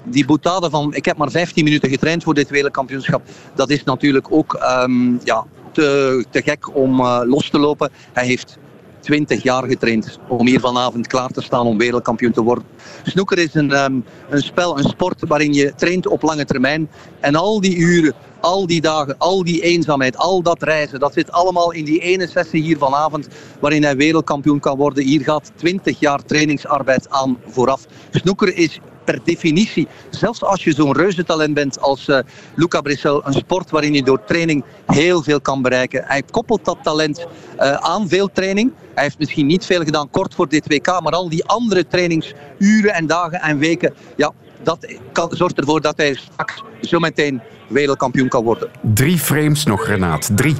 Y: die boetade van ik heb maar 15 minuten getraind voor dit wereldkampioenschap. Dat is natuurlijk ook ehm, ja, te, te gek om eh, los te lopen. Hij heeft 20 jaar getraind om hier vanavond klaar te staan om wereldkampioen te worden. Snoeker is een, ehm, een spel, een sport waarin je traint op lange termijn. En al die uren, al die dagen, al die eenzaamheid, al dat reizen, dat zit allemaal in die ene sessie hier vanavond waarin hij wereldkampioen kan worden. Hier gaat 20 jaar trainingsarbeid aan vooraf. Snoeker is per definitie, zelfs als je zo'n reuzentalent bent als eh, Luca Brissel, een sport waarin je door training heel veel kan bereiken. Hij koppelt dat talent eh, aan veel training. Hij heeft misschien niet veel gedaan kort voor dit WK, maar al die andere trainingsuren en dagen en weken, ja, dat kan, zorgt ervoor dat hij straks zo meteen wereldkampioen kan worden.
B: Drie frames nog, Renaat. Drie.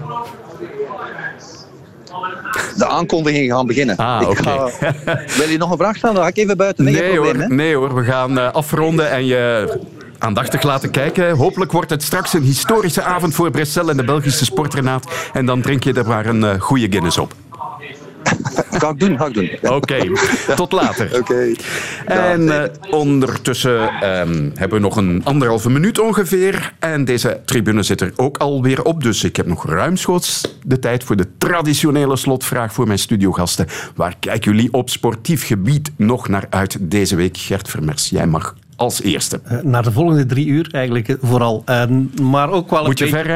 Y: De aankondigingen gaan beginnen.
B: Ah,
Y: ga- *laughs* wil je nog een vraag stellen? Dan ga ik even buiten.
B: Nee
Y: probleem,
B: hoor,
Y: hè?
B: nee hoor, we gaan eh, afronden en je aandachtig laten kijken. Hopelijk wordt het straks een historische avond voor Brussel en de Belgische sportrenaat. En dan drink je er maar een eh, goede Guinness op.
Y: Ga ik doen, ga ik doen.
B: Oké, tot later.
Y: Oké.
B: En eh, ondertussen ehm, hebben we nog een anderhalve minuut ongeveer. En deze tribune zit er ook alweer op. Dus ik heb nog ruimschoots de tijd voor de traditionele slotvraag voor mijn studiogasten. Waar kijken jullie op sportief gebied nog naar uit deze week? Gert Vermers, jij mag als eerste.
D: Eh, Naar de volgende drie uur eigenlijk eh, vooral. En maar ook wel een
B: Moet je
D: beetje-
B: ver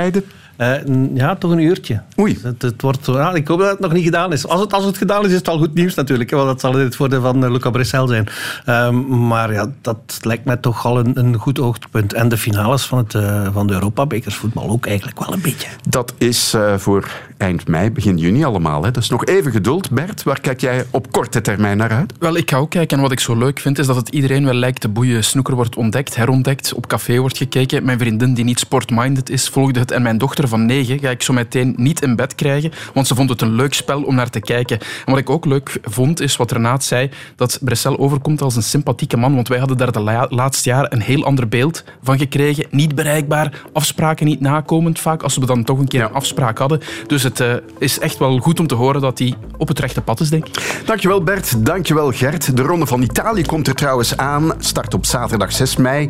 D: Eh, ja, toch een uurtje.
B: Oei.
D: Het, het wordt, ja, ik hoop dat het nog niet gedaan is. Als het, als het gedaan is, is het al goed nieuws natuurlijk. hè, Want dat zal het voordeel van eh, Luca Bressel zijn. Ehm, maar ja, dat lijkt mij toch al een, een goed hoogtepunt. En de finales van, het, eh, van de Europa-bekersvoetbal ook eigenlijk wel een beetje.
B: Dat is eh, voor eind mei, begin juni allemaal. Hè. Dus nog even geduld. Bert, waar kijk jij op korte termijn naar uit?
C: Wel, ik ga ook kijken. En wat ik zo leuk vind, is dat het iedereen wel lijkt te boeien. Snoeker wordt ontdekt, herontdekt, op café wordt gekeken. Mijn vriendin, die niet sportminded is, volgde het. En mijn dochter van 9 ga ik zo meteen niet in bed krijgen, want ze vond het een leuk spel om naar te kijken. En wat ik ook leuk vond, is wat Renaat zei, dat Bressel overkomt als een sympathieke man, want wij hadden daar de la- laatste jaren een heel ander beeld van gekregen. Niet bereikbaar, afspraken niet nakomend vaak, als we dan toch een keer een afspraak hadden. Dus het eh, is echt wel goed om te horen dat hij op het rechte pad is, denk ik.
B: Dankjewel Bert, dankjewel Gert. De Ronde van Italië komt er trouwens aan. Start op zaterdag 6 mei.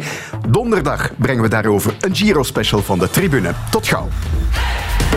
B: Donderdag brengen we daarover een Giro-special van de tribune. Tot gauw. Hey!